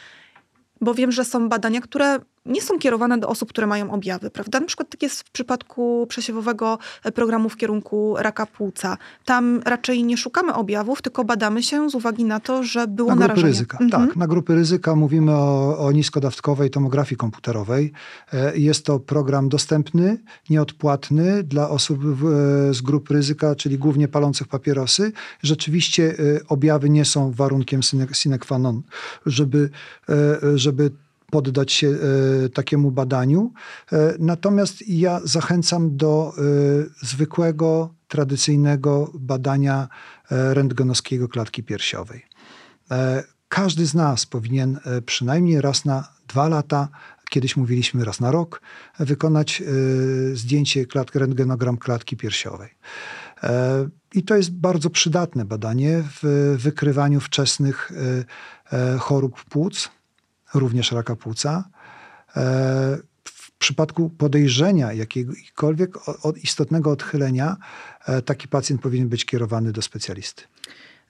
Bo wiem, że są badania, które nie są kierowane do osób, które mają objawy, prawda? Na przykład tak jest w przypadku przesiewowego e, programu w kierunku raka płuca. Tam raczej nie szukamy objawów, tylko badamy się z uwagi na to, że było na grupy narażenie. ryzyka. Mhm. Tak, na grupy ryzyka mówimy o, o niskodawtkowej tomografii komputerowej. E, jest to program dostępny, nieodpłatny dla osób z grup ryzyka, czyli głównie palących papierosy. Rzeczywiście e, objawy nie są warunkiem sine qua non, żeby, żeby poddać się e, takiemu badaniu. E, natomiast ja zachęcam do e, zwykłego, tradycyjnego badania rentgenowskiego klatki piersiowej. Każdy z nas powinien przynajmniej raz na dwa lata kiedyś mówiliśmy raz na rok, wykonać zdjęcie klatki, rentgenogram klatki piersiowej. I to jest bardzo przydatne badanie w wykrywaniu wczesnych chorób płuc również raka płuca. E, w przypadku podejrzenia jakiegokolwiek istotnego odchylenia, e, taki pacjent powinien być kierowany do specjalisty.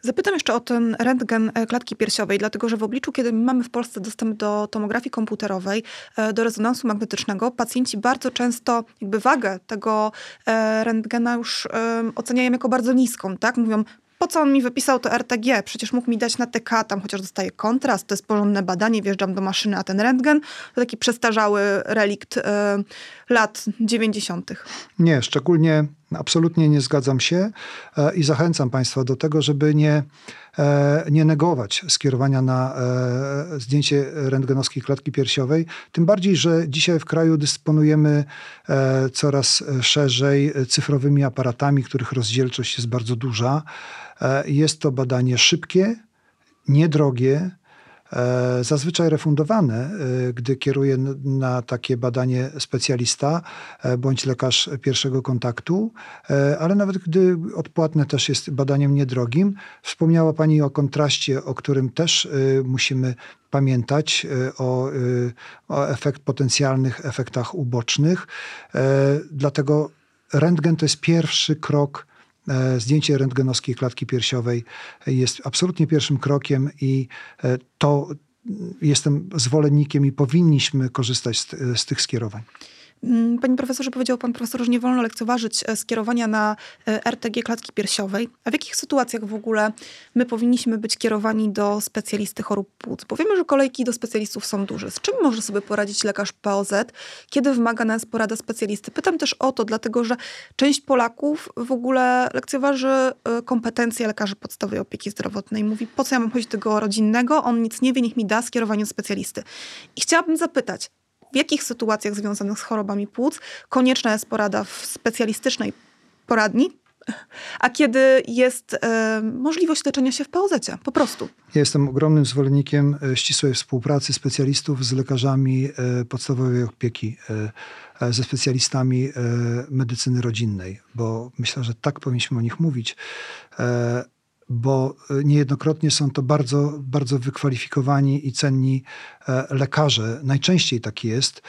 Zapytam jeszcze o ten rentgen e, klatki piersiowej, dlatego że w obliczu, kiedy mamy w Polsce dostęp do tomografii komputerowej, do rezonansu magnetycznego, pacjenci bardzo często jakby wagę tego rentgena już oceniają jako bardzo niską, tak? Mówią, po co on mi wypisał to RTG? Przecież mógł mi dać na TK, tam chociaż dostaję kontrast, to jest porządne badanie, wjeżdżam do maszyny, a ten rentgen to taki przestarzały relikt y, lat 90. Nie, szczególnie absolutnie nie zgadzam się y, i zachęcam Państwa do tego, żeby nie, y, nie negować skierowania na zdjęcie rentgenowskiej klatki piersiowej. Tym bardziej, że dzisiaj w kraju dysponujemy coraz szerzej cyfrowymi aparatami, których rozdzielczość jest bardzo duża. E, jest to badanie szybkie, niedrogie, e, zazwyczaj refundowane, e, gdy kieruje na takie badanie specjalista bądź lekarz pierwszego kontaktu, ale nawet gdy odpłatne też jest badaniem niedrogim. Wspomniała Pani o kontraście, o którym też musimy pamiętać, o, o efekt, potencjalnych efektach ubocznych. Dlatego rentgen to jest pierwszy krok zdjęcie rentgenowskiej klatki piersiowej jest absolutnie pierwszym krokiem i e, to jestem zwolennikiem i powinniśmy korzystać z, z tych skierowań. Mm, panie profesorze, powiedział pan profesor, że nie wolno lekceważyć e, skierowania na e, RTG klatki piersiowej. A w jakich sytuacjach w ogóle my powinniśmy być kierowani do specjalisty chorób płuc? Bo wiemy, że kolejki do specjalistów są duże. Z czym może sobie poradzić lekarz POZ, kiedy wymaga nas porada specjalisty? Pytam też o to, dlatego że część Polaków w ogóle lekceważy e, kompetencje lekarzy podstawowej opieki zdrowotnej. Mówi, po co ja mam chodzić do tego rodzinnego? On nic nie wie, niech mi da skierowanie do specjalisty. I chciałabym zapytać, w jakich sytuacjach związanych z chorobami płuc konieczna jest porada w specjalistycznej poradni, a kiedy jest e, możliwość leczenia się w POZ, po prostu. Ja jestem ogromnym zwolennikiem e, ścisłej współpracy specjalistów z lekarzami e, podstawowej opieki, ze specjalistami medycyny rodzinnej, bo myślę, że tak powinniśmy o nich mówić bo niejednokrotnie są to bardzo, bardzo wykwalifikowani i cenni lekarze. Najczęściej tak jest.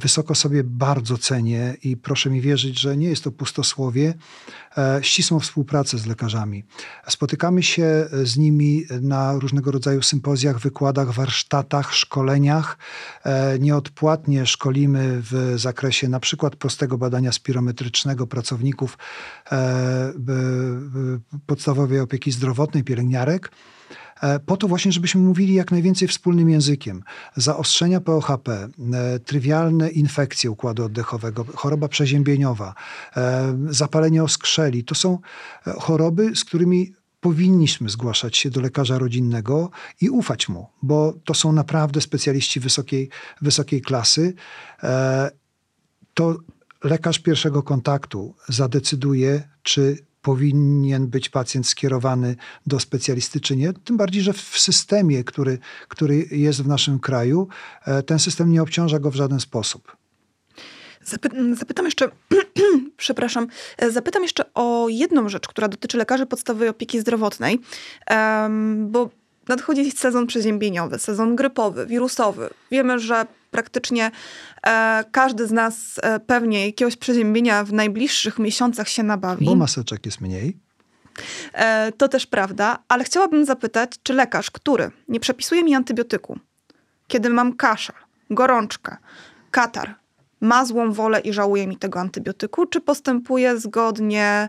Wysoko sobie bardzo cenię i proszę mi wierzyć, że nie jest to pustosłowie. Ścisłą współpracę z lekarzami. Spotykamy się z nimi na różnego rodzaju sympozjach, wykładach, warsztatach, szkoleniach. Nieodpłatnie szkolimy w zakresie na przykład prostego badania spirometrycznego pracowników podstawowej opieki zdrowotnej, pielęgniarek, e, po to właśnie, żebyśmy mówili jak najwięcej wspólnym językiem. Zaostrzenia POHP, e, trywialne infekcje układu oddechowego, choroba przeziębieniowa, e, zapalenie oskrzeli, to są choroby, z którymi powinniśmy zgłaszać się do lekarza rodzinnego i ufać mu, bo to są naprawdę specjaliści wysokiej, wysokiej klasy. To lekarz pierwszego kontaktu zadecyduje, czy powinien być pacjent skierowany do specjalisty, czy nie. Tym bardziej, że w systemie, który, który jest w naszym kraju, e, ten system nie obciąża go w żaden sposób. Zapy zapytam jeszcze, przepraszam, e, zapytam jeszcze o jedną rzecz, która dotyczy lekarzy podstawowej opieki zdrowotnej, um, bo nadchodzi sezon przeziębieniowy, sezon grypowy, wirusowy. Wiemy, że praktycznie e, każdy z nas e, pewnie jakiegoś przeziębienia w najbliższych miesiącach się nabawi. Bo maseczek jest mniej. E, to też prawda, ale chciałabym zapytać, czy lekarz, który nie przepisuje mi antybiotyku, kiedy mam kaszel, gorączkę, katar, ma złą wolę i żałuje mi tego antybiotyku, czy postępuje zgodnie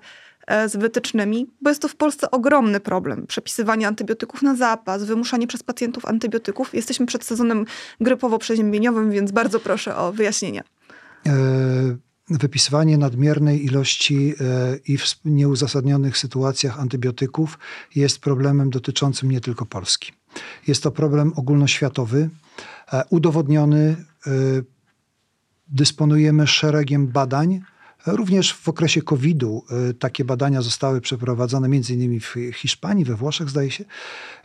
z wytycznymi, bo jest to w Polsce ogromny problem. Przepisywanie antybiotyków na zapas, wymuszanie przez pacjentów antybiotyków. Jesteśmy przed sezonem grypowo-przeziębieniowym, więc bardzo proszę o wyjaśnienie. E, wypisywanie nadmiernej ilości e, i w nieuzasadnionych sytuacjach antybiotyków jest problemem dotyczącym nie tylko Polski. Jest to problem ogólnoświatowy, udowodniony. Dysponujemy szeregiem badań, Również w okresie COVID-u y, takie badania zostały przeprowadzone m.in. w Hiszpanii, we Włoszech zdaje się,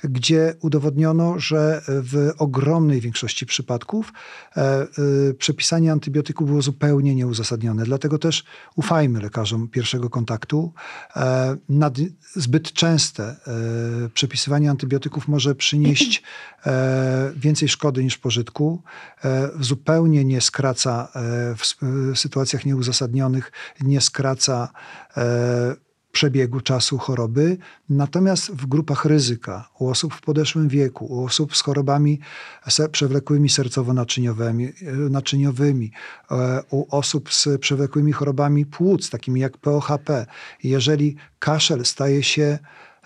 gdzie udowodniono, że w ogromnej większości przypadków e, y, przepisanie antybiotyku było zupełnie nieuzasadnione. Dlatego też ufajmy lekarzom pierwszego kontaktu. E, nad zbyt częste e, przepisywanie antybiotyków może przynieść więcej szkody niż pożytku. Zupełnie nie skraca w sytuacjach nieuzasadnionych nie skraca e, przebiegu czasu choroby. Natomiast w grupach ryzyka, u osób w podeszłym wieku, u osób z chorobami przewlekłymi sercowo-naczyniowymi, naczyniowymi, e, u osób z przewlekłymi chorobami płuc, takimi jak POHP, jeżeli kaszel staje się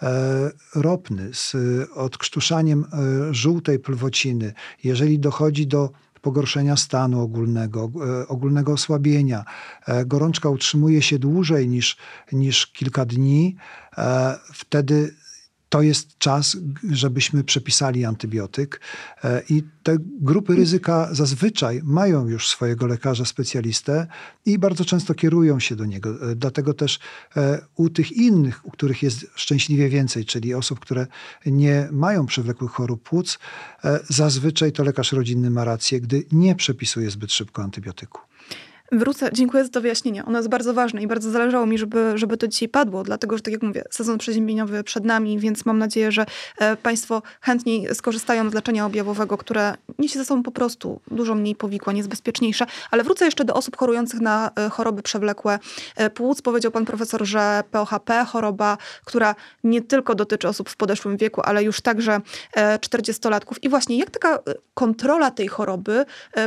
e, ropny z odkrztuszaniem żółtej plwociny, jeżeli dochodzi do pogorszenia stanu ogólnego, e, ogólnego osłabienia. E, gorączka utrzymuje się dłużej niż, niż kilka dni, e, wtedy to jest czas, żebyśmy przepisali antybiotyk. E, I te grupy ryzyka zazwyczaj mają już swojego lekarza specjalistę i bardzo często kierują się do niego. E, dlatego też e, u tych innych, u których jest szczęśliwie więcej, czyli osób, które nie mają przewlekłych chorób płuc, zazwyczaj to lekarz rodzinny ma rację, gdy nie przepisuje zbyt szybko antybiotyku. Wrócę, dziękuję za to wyjaśnienie. Ono jest bardzo ważne i bardzo zależało mi, żeby, żeby to dzisiaj padło, dlatego że tak jak mówię, sezon przeziębieniowy przed nami, więc mam nadzieję, że e, Państwo chętniej skorzystają z leczenia objawowego, które niesie ze sobą po prostu dużo mniej powikłań, jest bezpieczniejsze. Ale wrócę jeszcze do osób chorujących na e, choroby przewlekłe e, płuc. Powiedział pan profesor, że POHP, choroba, która nie tylko dotyczy osób w podeszłym wieku, ale już także 40-latków. I właśnie jak taka kontrola tej choroby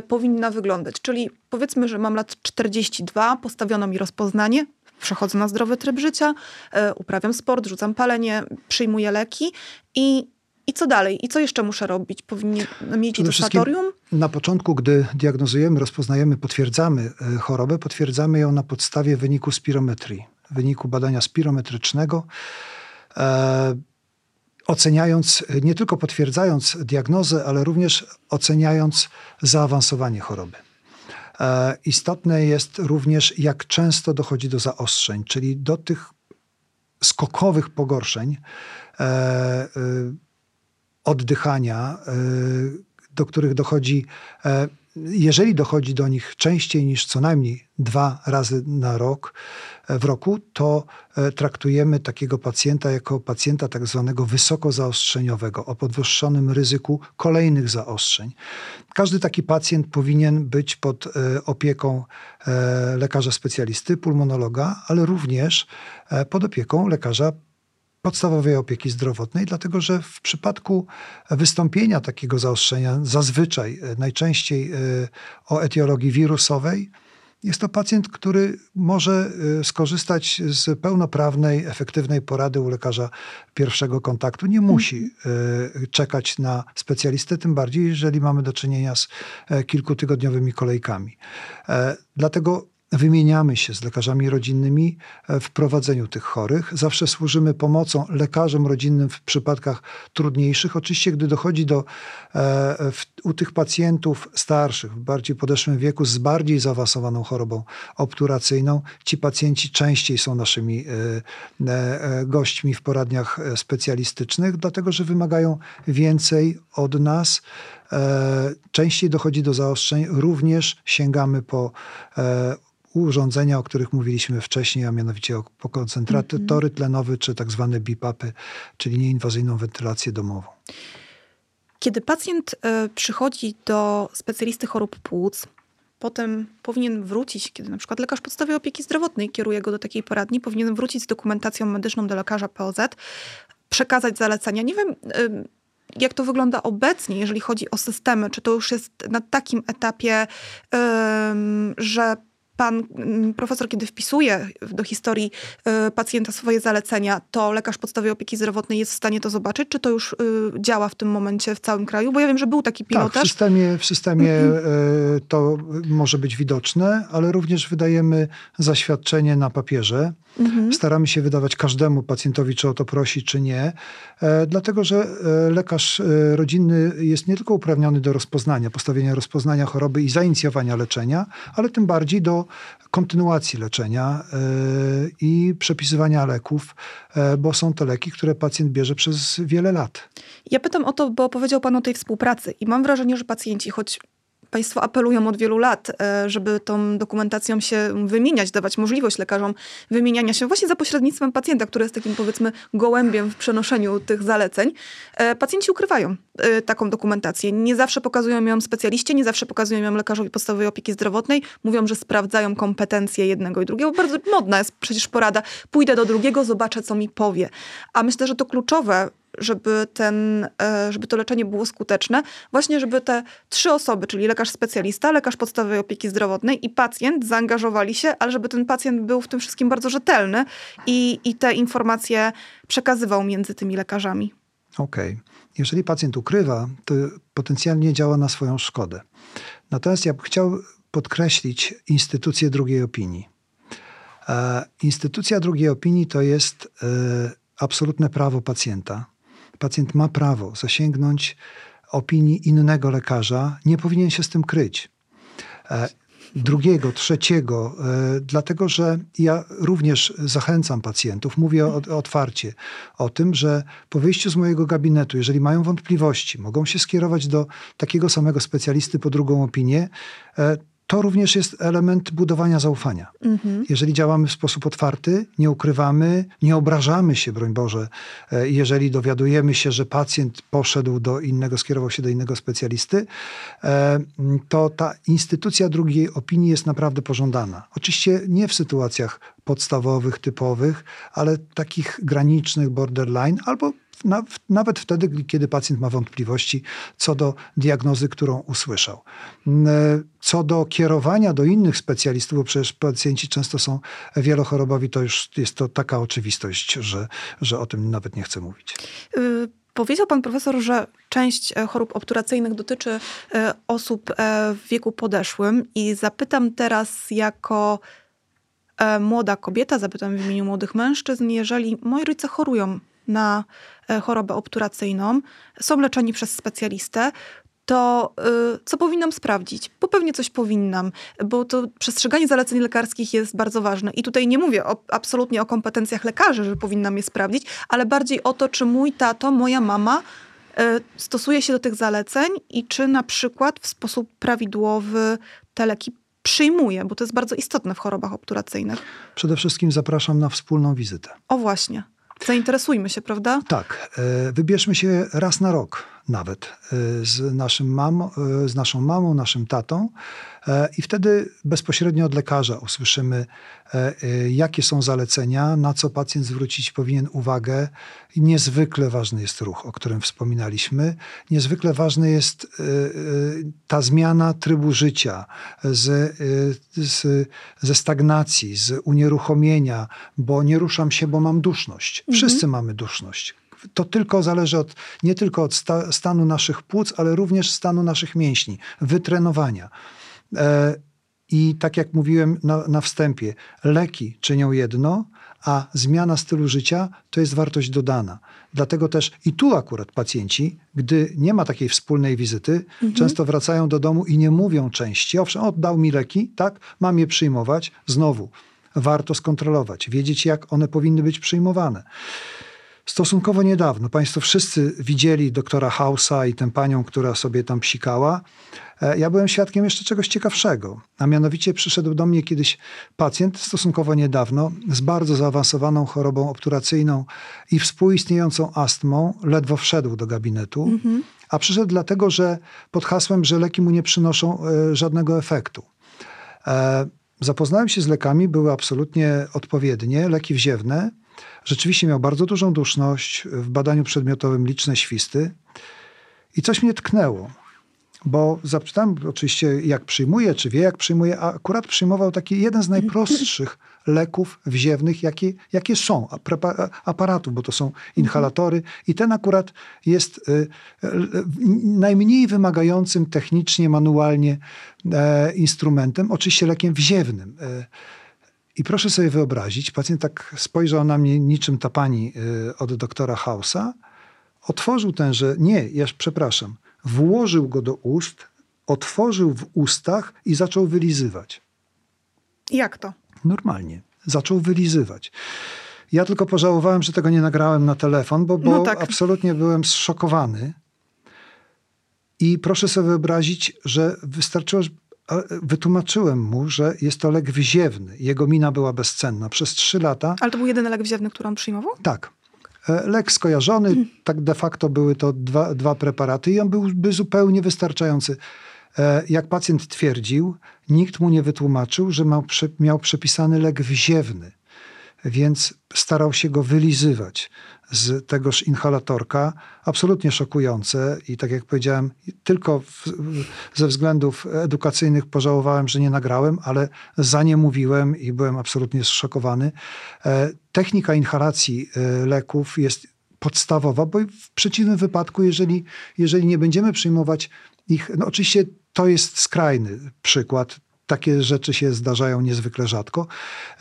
powinna wyglądać? Czyli powiedzmy, że mam lat 42, postawiono mi rozpoznanie, przechodzę na zdrowy tryb życia, e, uprawiam sport, rzucam palenie, przyjmuję leki i i co dalej? I co jeszcze muszę robić? Powinien mieć testatorium? Na początku, gdy diagnozujemy, rozpoznajemy, potwierdzamy e, chorobę, potwierdzamy ją na podstawie wyniku spirometrii, wyniku badania spirometrycznego. E, oceniając, nie tylko potwierdzając diagnozę, ale również oceniając zaawansowanie choroby. E, istotne jest również, jak często dochodzi do zaostrzeń, czyli do tych skokowych pogorszeń e, e, oddychania, do których dochodzi jeżeli dochodzi do nich częściej niż co najmniej dwa razy na rok, e, w roku, to e, traktujemy takiego pacjenta jako pacjenta tak zwanego wysoko zaostrzeniowego, o podwyższonym ryzyku kolejnych zaostrzeń. Każdy taki pacjent powinien być pod opieką lekarza specjalisty, pulmonologa, ale również pod opieką lekarza podstawowej opieki zdrowotnej, dlatego że w przypadku wystąpienia takiego zaostrzenia, zazwyczaj e, najczęściej e, o etiologii wirusowej, jest to pacjent, który może e, skorzystać z pełnoprawnej, efektywnej porady u lekarza pierwszego kontaktu. Nie musi czekać na specjalistę, tym bardziej, jeżeli mamy do czynienia z kilkutygodniowymi kolejkami. Dlatego Wymieniamy się z lekarzami rodzinnymi e, w prowadzeniu tych chorych. Zawsze służymy pomocą lekarzom rodzinnym w przypadkach trudniejszych. Oczywiście, gdy dochodzi do e, w, u tych pacjentów starszych, w bardziej podeszłym wieku, z bardziej zaawansowaną chorobą obturacyjną, ci pacjenci częściej są naszymi e, gośćmi w poradniach specjalistycznych, dlatego że wymagają więcej od nas. Częściej dochodzi do zaostrzeń, również sięgamy po urządzenia, o których mówiliśmy wcześniej, a mianowicie po koncentratory -hmm. tlenowe, czy tak zwane BIPAPy, czyli nieinwazyjną wentylację domową. Kiedy pacjent y, przychodzi do specjalisty chorób płuc, potem powinien wrócić, kiedy na przykład lekarz podstawowej opieki zdrowotnej kieruje go do takiej poradni, powinien wrócić z dokumentacją medyczną do lekarza POZ, przekazać zalecenia. Nie wiem, y, jak to wygląda obecnie, jeżeli chodzi o systemy, czy to już jest na takim etapie, że pan mm, profesor, kiedy wpisuje do historii y, pacjenta swoje zalecenia, to lekarz podstawowej opieki zdrowotnej jest w stanie to zobaczyć? Czy to już y, działa w tym momencie w całym kraju? Bo ja wiem, że był taki pilotaż. Tak, w systemie, w systemie mm -hmm. to może być widoczne, ale również wydajemy zaświadczenie na papierze. Mhm. Staramy się wydawać każdemu pacjentowi, czy o to prosi, czy nie, e, dlatego że e, lekarz e, rodzinny jest nie tylko uprawniony do rozpoznania, postawienia rozpoznania choroby i zainicjowania leczenia, ale tym bardziej do kontynuacji leczenia i przepisywania leków, bo są to leki, które pacjent bierze przez wiele lat. Ja pytam o to, bo powiedział Pan o tej współpracy i mam wrażenie, że pacjenci, choć Państwo apelują od wielu lat, e, żeby tą dokumentacją się wymieniać, dawać możliwość lekarzom wymieniania się właśnie za pośrednictwem pacjenta, który jest takim powiedzmy gołębiem w przenoszeniu tych zaleceń. E, pacjenci ukrywają e, taką dokumentację. Nie zawsze pokazują ją specjaliście, nie zawsze pokazują ją lekarzowi podstawowej opieki zdrowotnej. Mówią, że sprawdzają kompetencje jednego i drugiego. Bardzo modna jest przecież porada. Pójdę do drugiego, zobaczę, co mi powie. A myślę, że to kluczowe żeby, ten, e, żeby to leczenie było skuteczne, właśnie żeby te trzy osoby, czyli lekarz specjalista, lekarz podstawowej opieki zdrowotnej i pacjent zaangażowali się, ale żeby ten pacjent był w tym wszystkim bardzo rzetelny i, i te informacje przekazywał między tymi lekarzami. Okej. Okay. Jeżeli pacjent ukrywa, to potencjalnie działa na swoją szkodę. Natomiast ja bym chciał podkreślić instytucję drugiej opinii. E, instytucja drugiej opinii to jest e, absolutne prawo pacjenta pacjent ma prawo zasięgnąć opinii innego lekarza, nie powinien się z tym kryć. E, drugiego, trzeciego, e, dlatego że ja również zachęcam pacjentów, mówię otwarcie o tym, że po wyjściu z mojego gabinetu, jeżeli mają wątpliwości, mogą się skierować do takiego samego specjalisty po drugą opinię. To również jest element budowania zaufania. Mhm. Jeżeli działamy w sposób otwarty, nie ukrywamy, nie obrażamy się, broń Boże, e, jeżeli dowiadujemy się, że pacjent poszedł do innego, skierował się do innego specjalisty, e, to ta instytucja drugiej opinii jest naprawdę pożądana. Oczywiście nie w sytuacjach podstawowych, typowych, ale takich granicznych, borderline, albo nawet wtedy, kiedy pacjent ma wątpliwości co do diagnozy, którą usłyszał. Co do kierowania do innych specjalistów, bo przecież pacjenci często są wielochorobowi, to już jest to taka oczywistość, że, że o tym nawet nie chcę mówić. Y Powiedział pan profesor, że część e, chorób obturacyjnych dotyczy e, osób e, w wieku podeszłym i zapytam teraz jako młoda kobieta, zapytam w imieniu młodych mężczyzn, jeżeli moi rodzice chorują na e, chorobę obturacyjną, są leczeni przez specjalistę, to y, co powinnam sprawdzić? Bo pewnie coś powinnam, bo to przestrzeganie zaleceń lekarskich jest bardzo ważne. I tutaj nie mówię o, absolutnie o kompetencjach lekarzy, że powinnam je sprawdzić, ale bardziej o to, czy mój tato, moja mama e, stosuje się do tych zaleceń i czy na przykład w sposób prawidłowy te leki przyjmuje, bo to jest bardzo istotne w chorobach obturacyjnych. Przede wszystkim zapraszam na wspólną wizytę. O właśnie. Zainteresujmy się, prawda? Tak. E, wybierzmy się raz na rok nawet e, z, naszym mam, e, z naszą mamą, naszym tatą i wtedy bezpośrednio od lekarza usłyszymy, jakie są zalecenia, na co pacjent zwrócić powinien uwagę. Niezwykle ważny jest ruch, o którym wspominaliśmy. Niezwykle ważny jest ta zmiana trybu życia z, z, ze stagnacji, z unieruchomienia, bo nie ruszam się, bo mam duszność. Wszyscy mhm. mamy duszność. To tylko zależy od, nie tylko od sta, stanu naszych płuc, ale również stanu naszych mięśni, wytrenowania. E, I tak jak mówiłem na, na wstępie, leki czynią jedno, a zmiana stylu życia to jest wartość dodana. Dlatego też i tu akurat pacjenci, gdy nie ma takiej wspólnej wizyty, mhm. często wracają do domu i nie mówią części, owszem, oddał mi leki, tak, mam je przyjmować, znowu warto skontrolować, wiedzieć jak one powinny być przyjmowane. Stosunkowo niedawno, Państwo wszyscy widzieli doktora Hausa i tę panią, która sobie tam psikała. E, ja byłem świadkiem jeszcze czegoś ciekawszego, a mianowicie przyszedł do mnie kiedyś pacjent stosunkowo niedawno z bardzo zaawansowaną chorobą obturacyjną i współistniejącą astmą, ledwo wszedł do gabinetu, mhm. a przyszedł dlatego, że pod hasłem, że leki mu nie przynoszą e, żadnego efektu. E, zapoznałem się z lekami, były absolutnie odpowiednie, leki wziewne, Rzeczywiście miał bardzo dużą duszność, w badaniu przedmiotowym liczne świsty i coś mnie tknęło. Bo zapytałem oczywiście, jak przyjmuje, czy wie, jak przyjmuje, a akurat przyjmował taki jeden z najprostszych leków wziewnych, jakie, jakie są, aparatów, bo to są inhalatory. I ten akurat jest y, y, najmniej wymagającym technicznie, manualnie e, instrumentem, oczywiście lekiem wziewnym. I proszę sobie wyobrazić, pacjent tak spojrzał na mnie niczym ta pani y, od doktora Hausa, otworzył tenże, nie, ja przepraszam, włożył go do ust, otworzył w ustach i zaczął wylizywać. Jak to? Normalnie. Zaczął wylizywać. Ja tylko pożałowałem, że tego nie nagrałem na telefon, bo, bo no tak. absolutnie byłem zszokowany. I proszę sobie wyobrazić, że wystarczyło, wytłumaczyłem mu, że jest to lek wziewny. Jego mina była bezcenna. Przez trzy lata... Ale to był jedyny lek wziewny, który on przyjmował? Tak. E, lek skojarzony, hmm. tak de facto były to dwa, dwa preparaty i on byłby zupełnie wystarczający. E, jak pacjent twierdził, nikt mu nie wytłumaczył, że miał, miał przepisany lek wziewny, więc starał się go wylizywać z tegoż inhalatorka, absolutnie szokujące i tak jak powiedziałem, tylko w, ze względów edukacyjnych pożałowałem, że nie nagrałem, ale za nie mówiłem i byłem absolutnie zszokowany. E, technika inhalacji e, leków jest podstawowa, bo w przeciwnym wypadku, jeżeli, jeżeli nie będziemy przyjmować ich, no oczywiście to jest skrajny przykład, takie rzeczy się zdarzają niezwykle rzadko,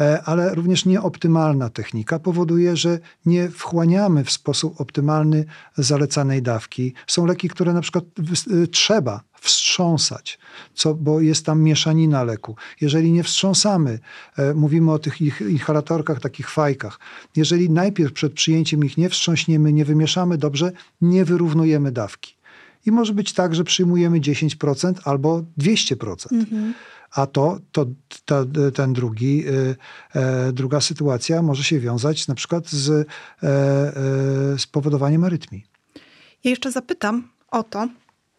e, ale również nieoptymalna technika powoduje, że nie wchłaniamy w sposób optymalny zalecanej dawki. Są leki, które na przykład e, trzeba wstrząsać, co, bo jest tam mieszanina leku. Jeżeli nie wstrząsamy, e, mówimy o tych inhalatorkach, takich fajkach, jeżeli najpierw przed przyjęciem ich nie wstrząśniemy, nie wymieszamy dobrze, nie wyrównujemy dawki. I może być tak, że przyjmujemy 10% albo 200%. Mhm a to, to, ten drugi, y, e, druga sytuacja może się wiązać na przykład z, e, e, z powodowaniem arytmii. Ja jeszcze zapytam o to,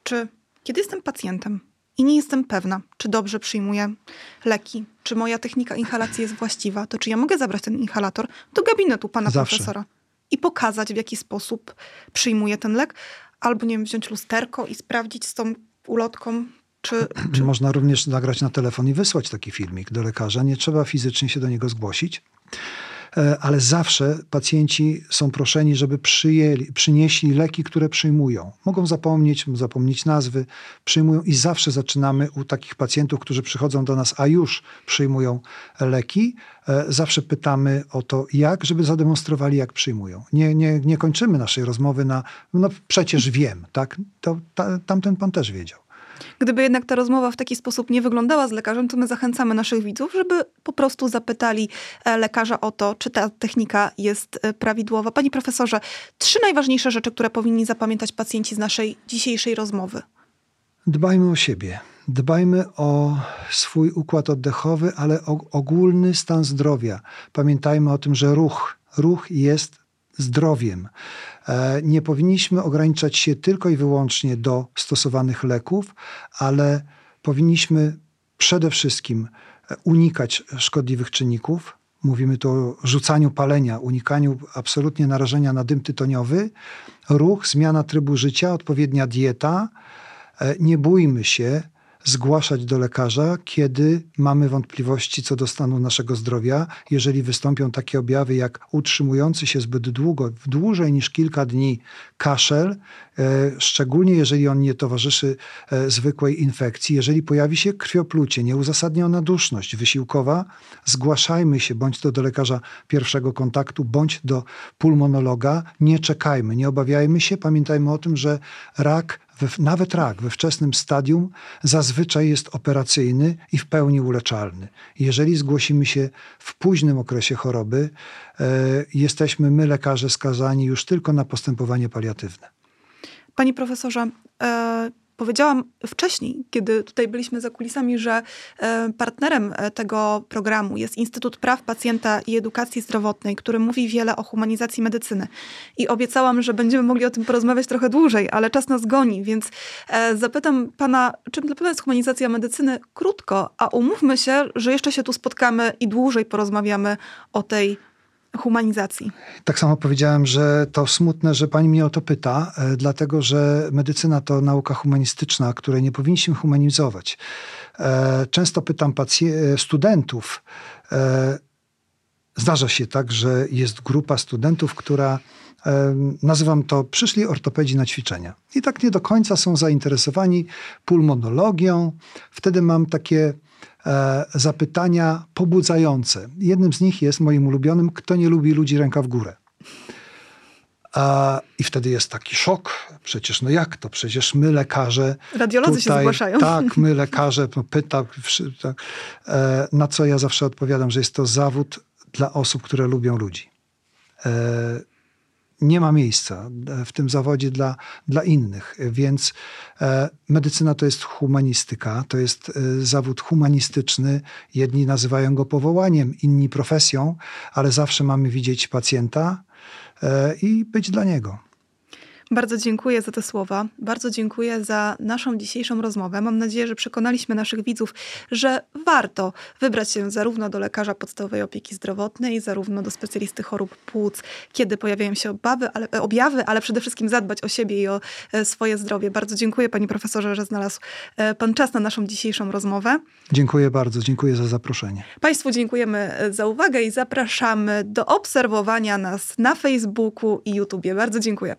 czy kiedy jestem pacjentem i nie jestem pewna, czy dobrze przyjmuję leki, czy moja technika inhalacji jest właściwa, to czy ja mogę zabrać ten inhalator do gabinetu pana Zawsze. profesora i pokazać, w jaki sposób przyjmuję ten lek, albo nie wiem, wziąć lusterko i sprawdzić z tą ulotką, czy, czy... Można również nagrać na telefon i wysłać taki filmik do lekarza. Nie trzeba fizycznie się do niego zgłosić. E, ale zawsze pacjenci są proszeni, żeby przyjęli, przynieśli leki, które przyjmują. Mogą zapomnieć, zapomnieć nazwy, przyjmują i zawsze zaczynamy u takich pacjentów, którzy przychodzą do nas, a już przyjmują leki, e, zawsze pytamy o to, jak, żeby zademonstrowali, jak przyjmują. Nie, nie, nie kończymy naszej rozmowy na, no przecież wiem, tak? To ta, tamten pan też wiedział. Gdyby jednak ta rozmowa w taki sposób nie wyglądała z lekarzem, to my zachęcamy naszych widzów, żeby po prostu zapytali e, lekarza o to, czy ta technika jest e, prawidłowa. Panie profesorze, trzy najważniejsze rzeczy, które powinni zapamiętać pacjenci z naszej dzisiejszej rozmowy. Dbajmy o siebie. Dbajmy o swój układ oddechowy, ale o ogólny stan zdrowia. Pamiętajmy o tym, że ruch, ruch jest zdrowiem. E, nie powinniśmy ograniczać się tylko i wyłącznie do stosowanych leków, ale powinniśmy przede wszystkim e, unikać szkodliwych czynników. Mówimy tu o rzucaniu palenia, unikaniu absolutnie narażenia na dym tytoniowy, ruch, zmiana trybu życia, odpowiednia dieta. E, nie bójmy się zgłaszać do lekarza, kiedy mamy wątpliwości co do stanu naszego zdrowia. Jeżeli wystąpią takie objawy jak utrzymujący się zbyt długo, dłużej niż kilka dni kaszel, e, szczególnie jeżeli on nie towarzyszy e, zwykłej infekcji, jeżeli pojawi się krwioplucie, nieuzasadniona duszność wysiłkowa, zgłaszajmy się bądź to do lekarza pierwszego kontaktu, bądź do pulmonologa. Nie czekajmy, nie obawiajmy się. Pamiętajmy o tym, że rak nawet rak we wczesnym stadium zazwyczaj jest operacyjny i w pełni uleczalny. Jeżeli zgłosimy się w późnym okresie choroby, e, jesteśmy my, lekarze, skazani już tylko na postępowanie paliatywne. Panie profesorze, e, Powiedziałam wcześniej, kiedy tutaj byliśmy za kulisami, że e, partnerem e, tego programu jest Instytut Praw Pacjenta i Edukacji Zdrowotnej, który mówi wiele o humanizacji medycyny. I obiecałam, że będziemy mogli o tym porozmawiać trochę dłużej, ale czas nas goni, więc e, zapytam pana, czym dla pana jest humanizacja medycyny krótko, a umówmy się, że jeszcze się tu spotkamy i dłużej porozmawiamy o tej humanizacji. Tak samo powiedziałem, że to smutne, że pani mnie o to pyta, e, dlatego że medycyna to nauka humanistyczna, której nie powinniśmy humanizować. E, często pytam e, studentów, zdarza się tak, że jest grupa studentów, która nazywam to przyszli ortopedzi na ćwiczenia. I tak nie do końca są zainteresowani pulmonologią. Wtedy mam takie zapytania pobudzające. Jednym z nich jest moim ulubionym, kto nie lubi ludzi ręka w górę. I wtedy jest taki szok. Przecież no jak to? Przecież my lekarze. Radiolodzy tutaj, się zgłaszają. Tak, my lekarze, no pyta, tak, e, na co ja zawsze odpowiadam, że jest to zawód dla osób, które lubią ludzi. Nie ma miejsca e, w tym zawodzie dla, dla innych. Więc e, medycyna to jest humanistyka, to jest e, zawód humanistyczny. Jedni nazywają go powołaniem, inni profesją, ale zawsze mamy widzieć pacjenta i być dla niego. Bardzo dziękuję za te słowa. Bardzo dziękuję za naszą dzisiejszą rozmowę. Mam nadzieję, że przekonaliśmy naszych widzów, że warto wybrać się zarówno do lekarza podstawowej opieki zdrowotnej, zarówno do specjalisty chorób płuc, kiedy pojawiają się obawy, ale, e, objawy, ale przede wszystkim zadbać o siebie i o e, swoje zdrowie. Bardzo dziękuję panie profesorze, że znalazł e, pan czas na naszą dzisiejszą rozmowę. Dziękuję bardzo, dziękuję za zaproszenie. Państwu dziękujemy za uwagę i zapraszamy do obserwowania nas na Facebooku i YouTubie. Bardzo dziękuję.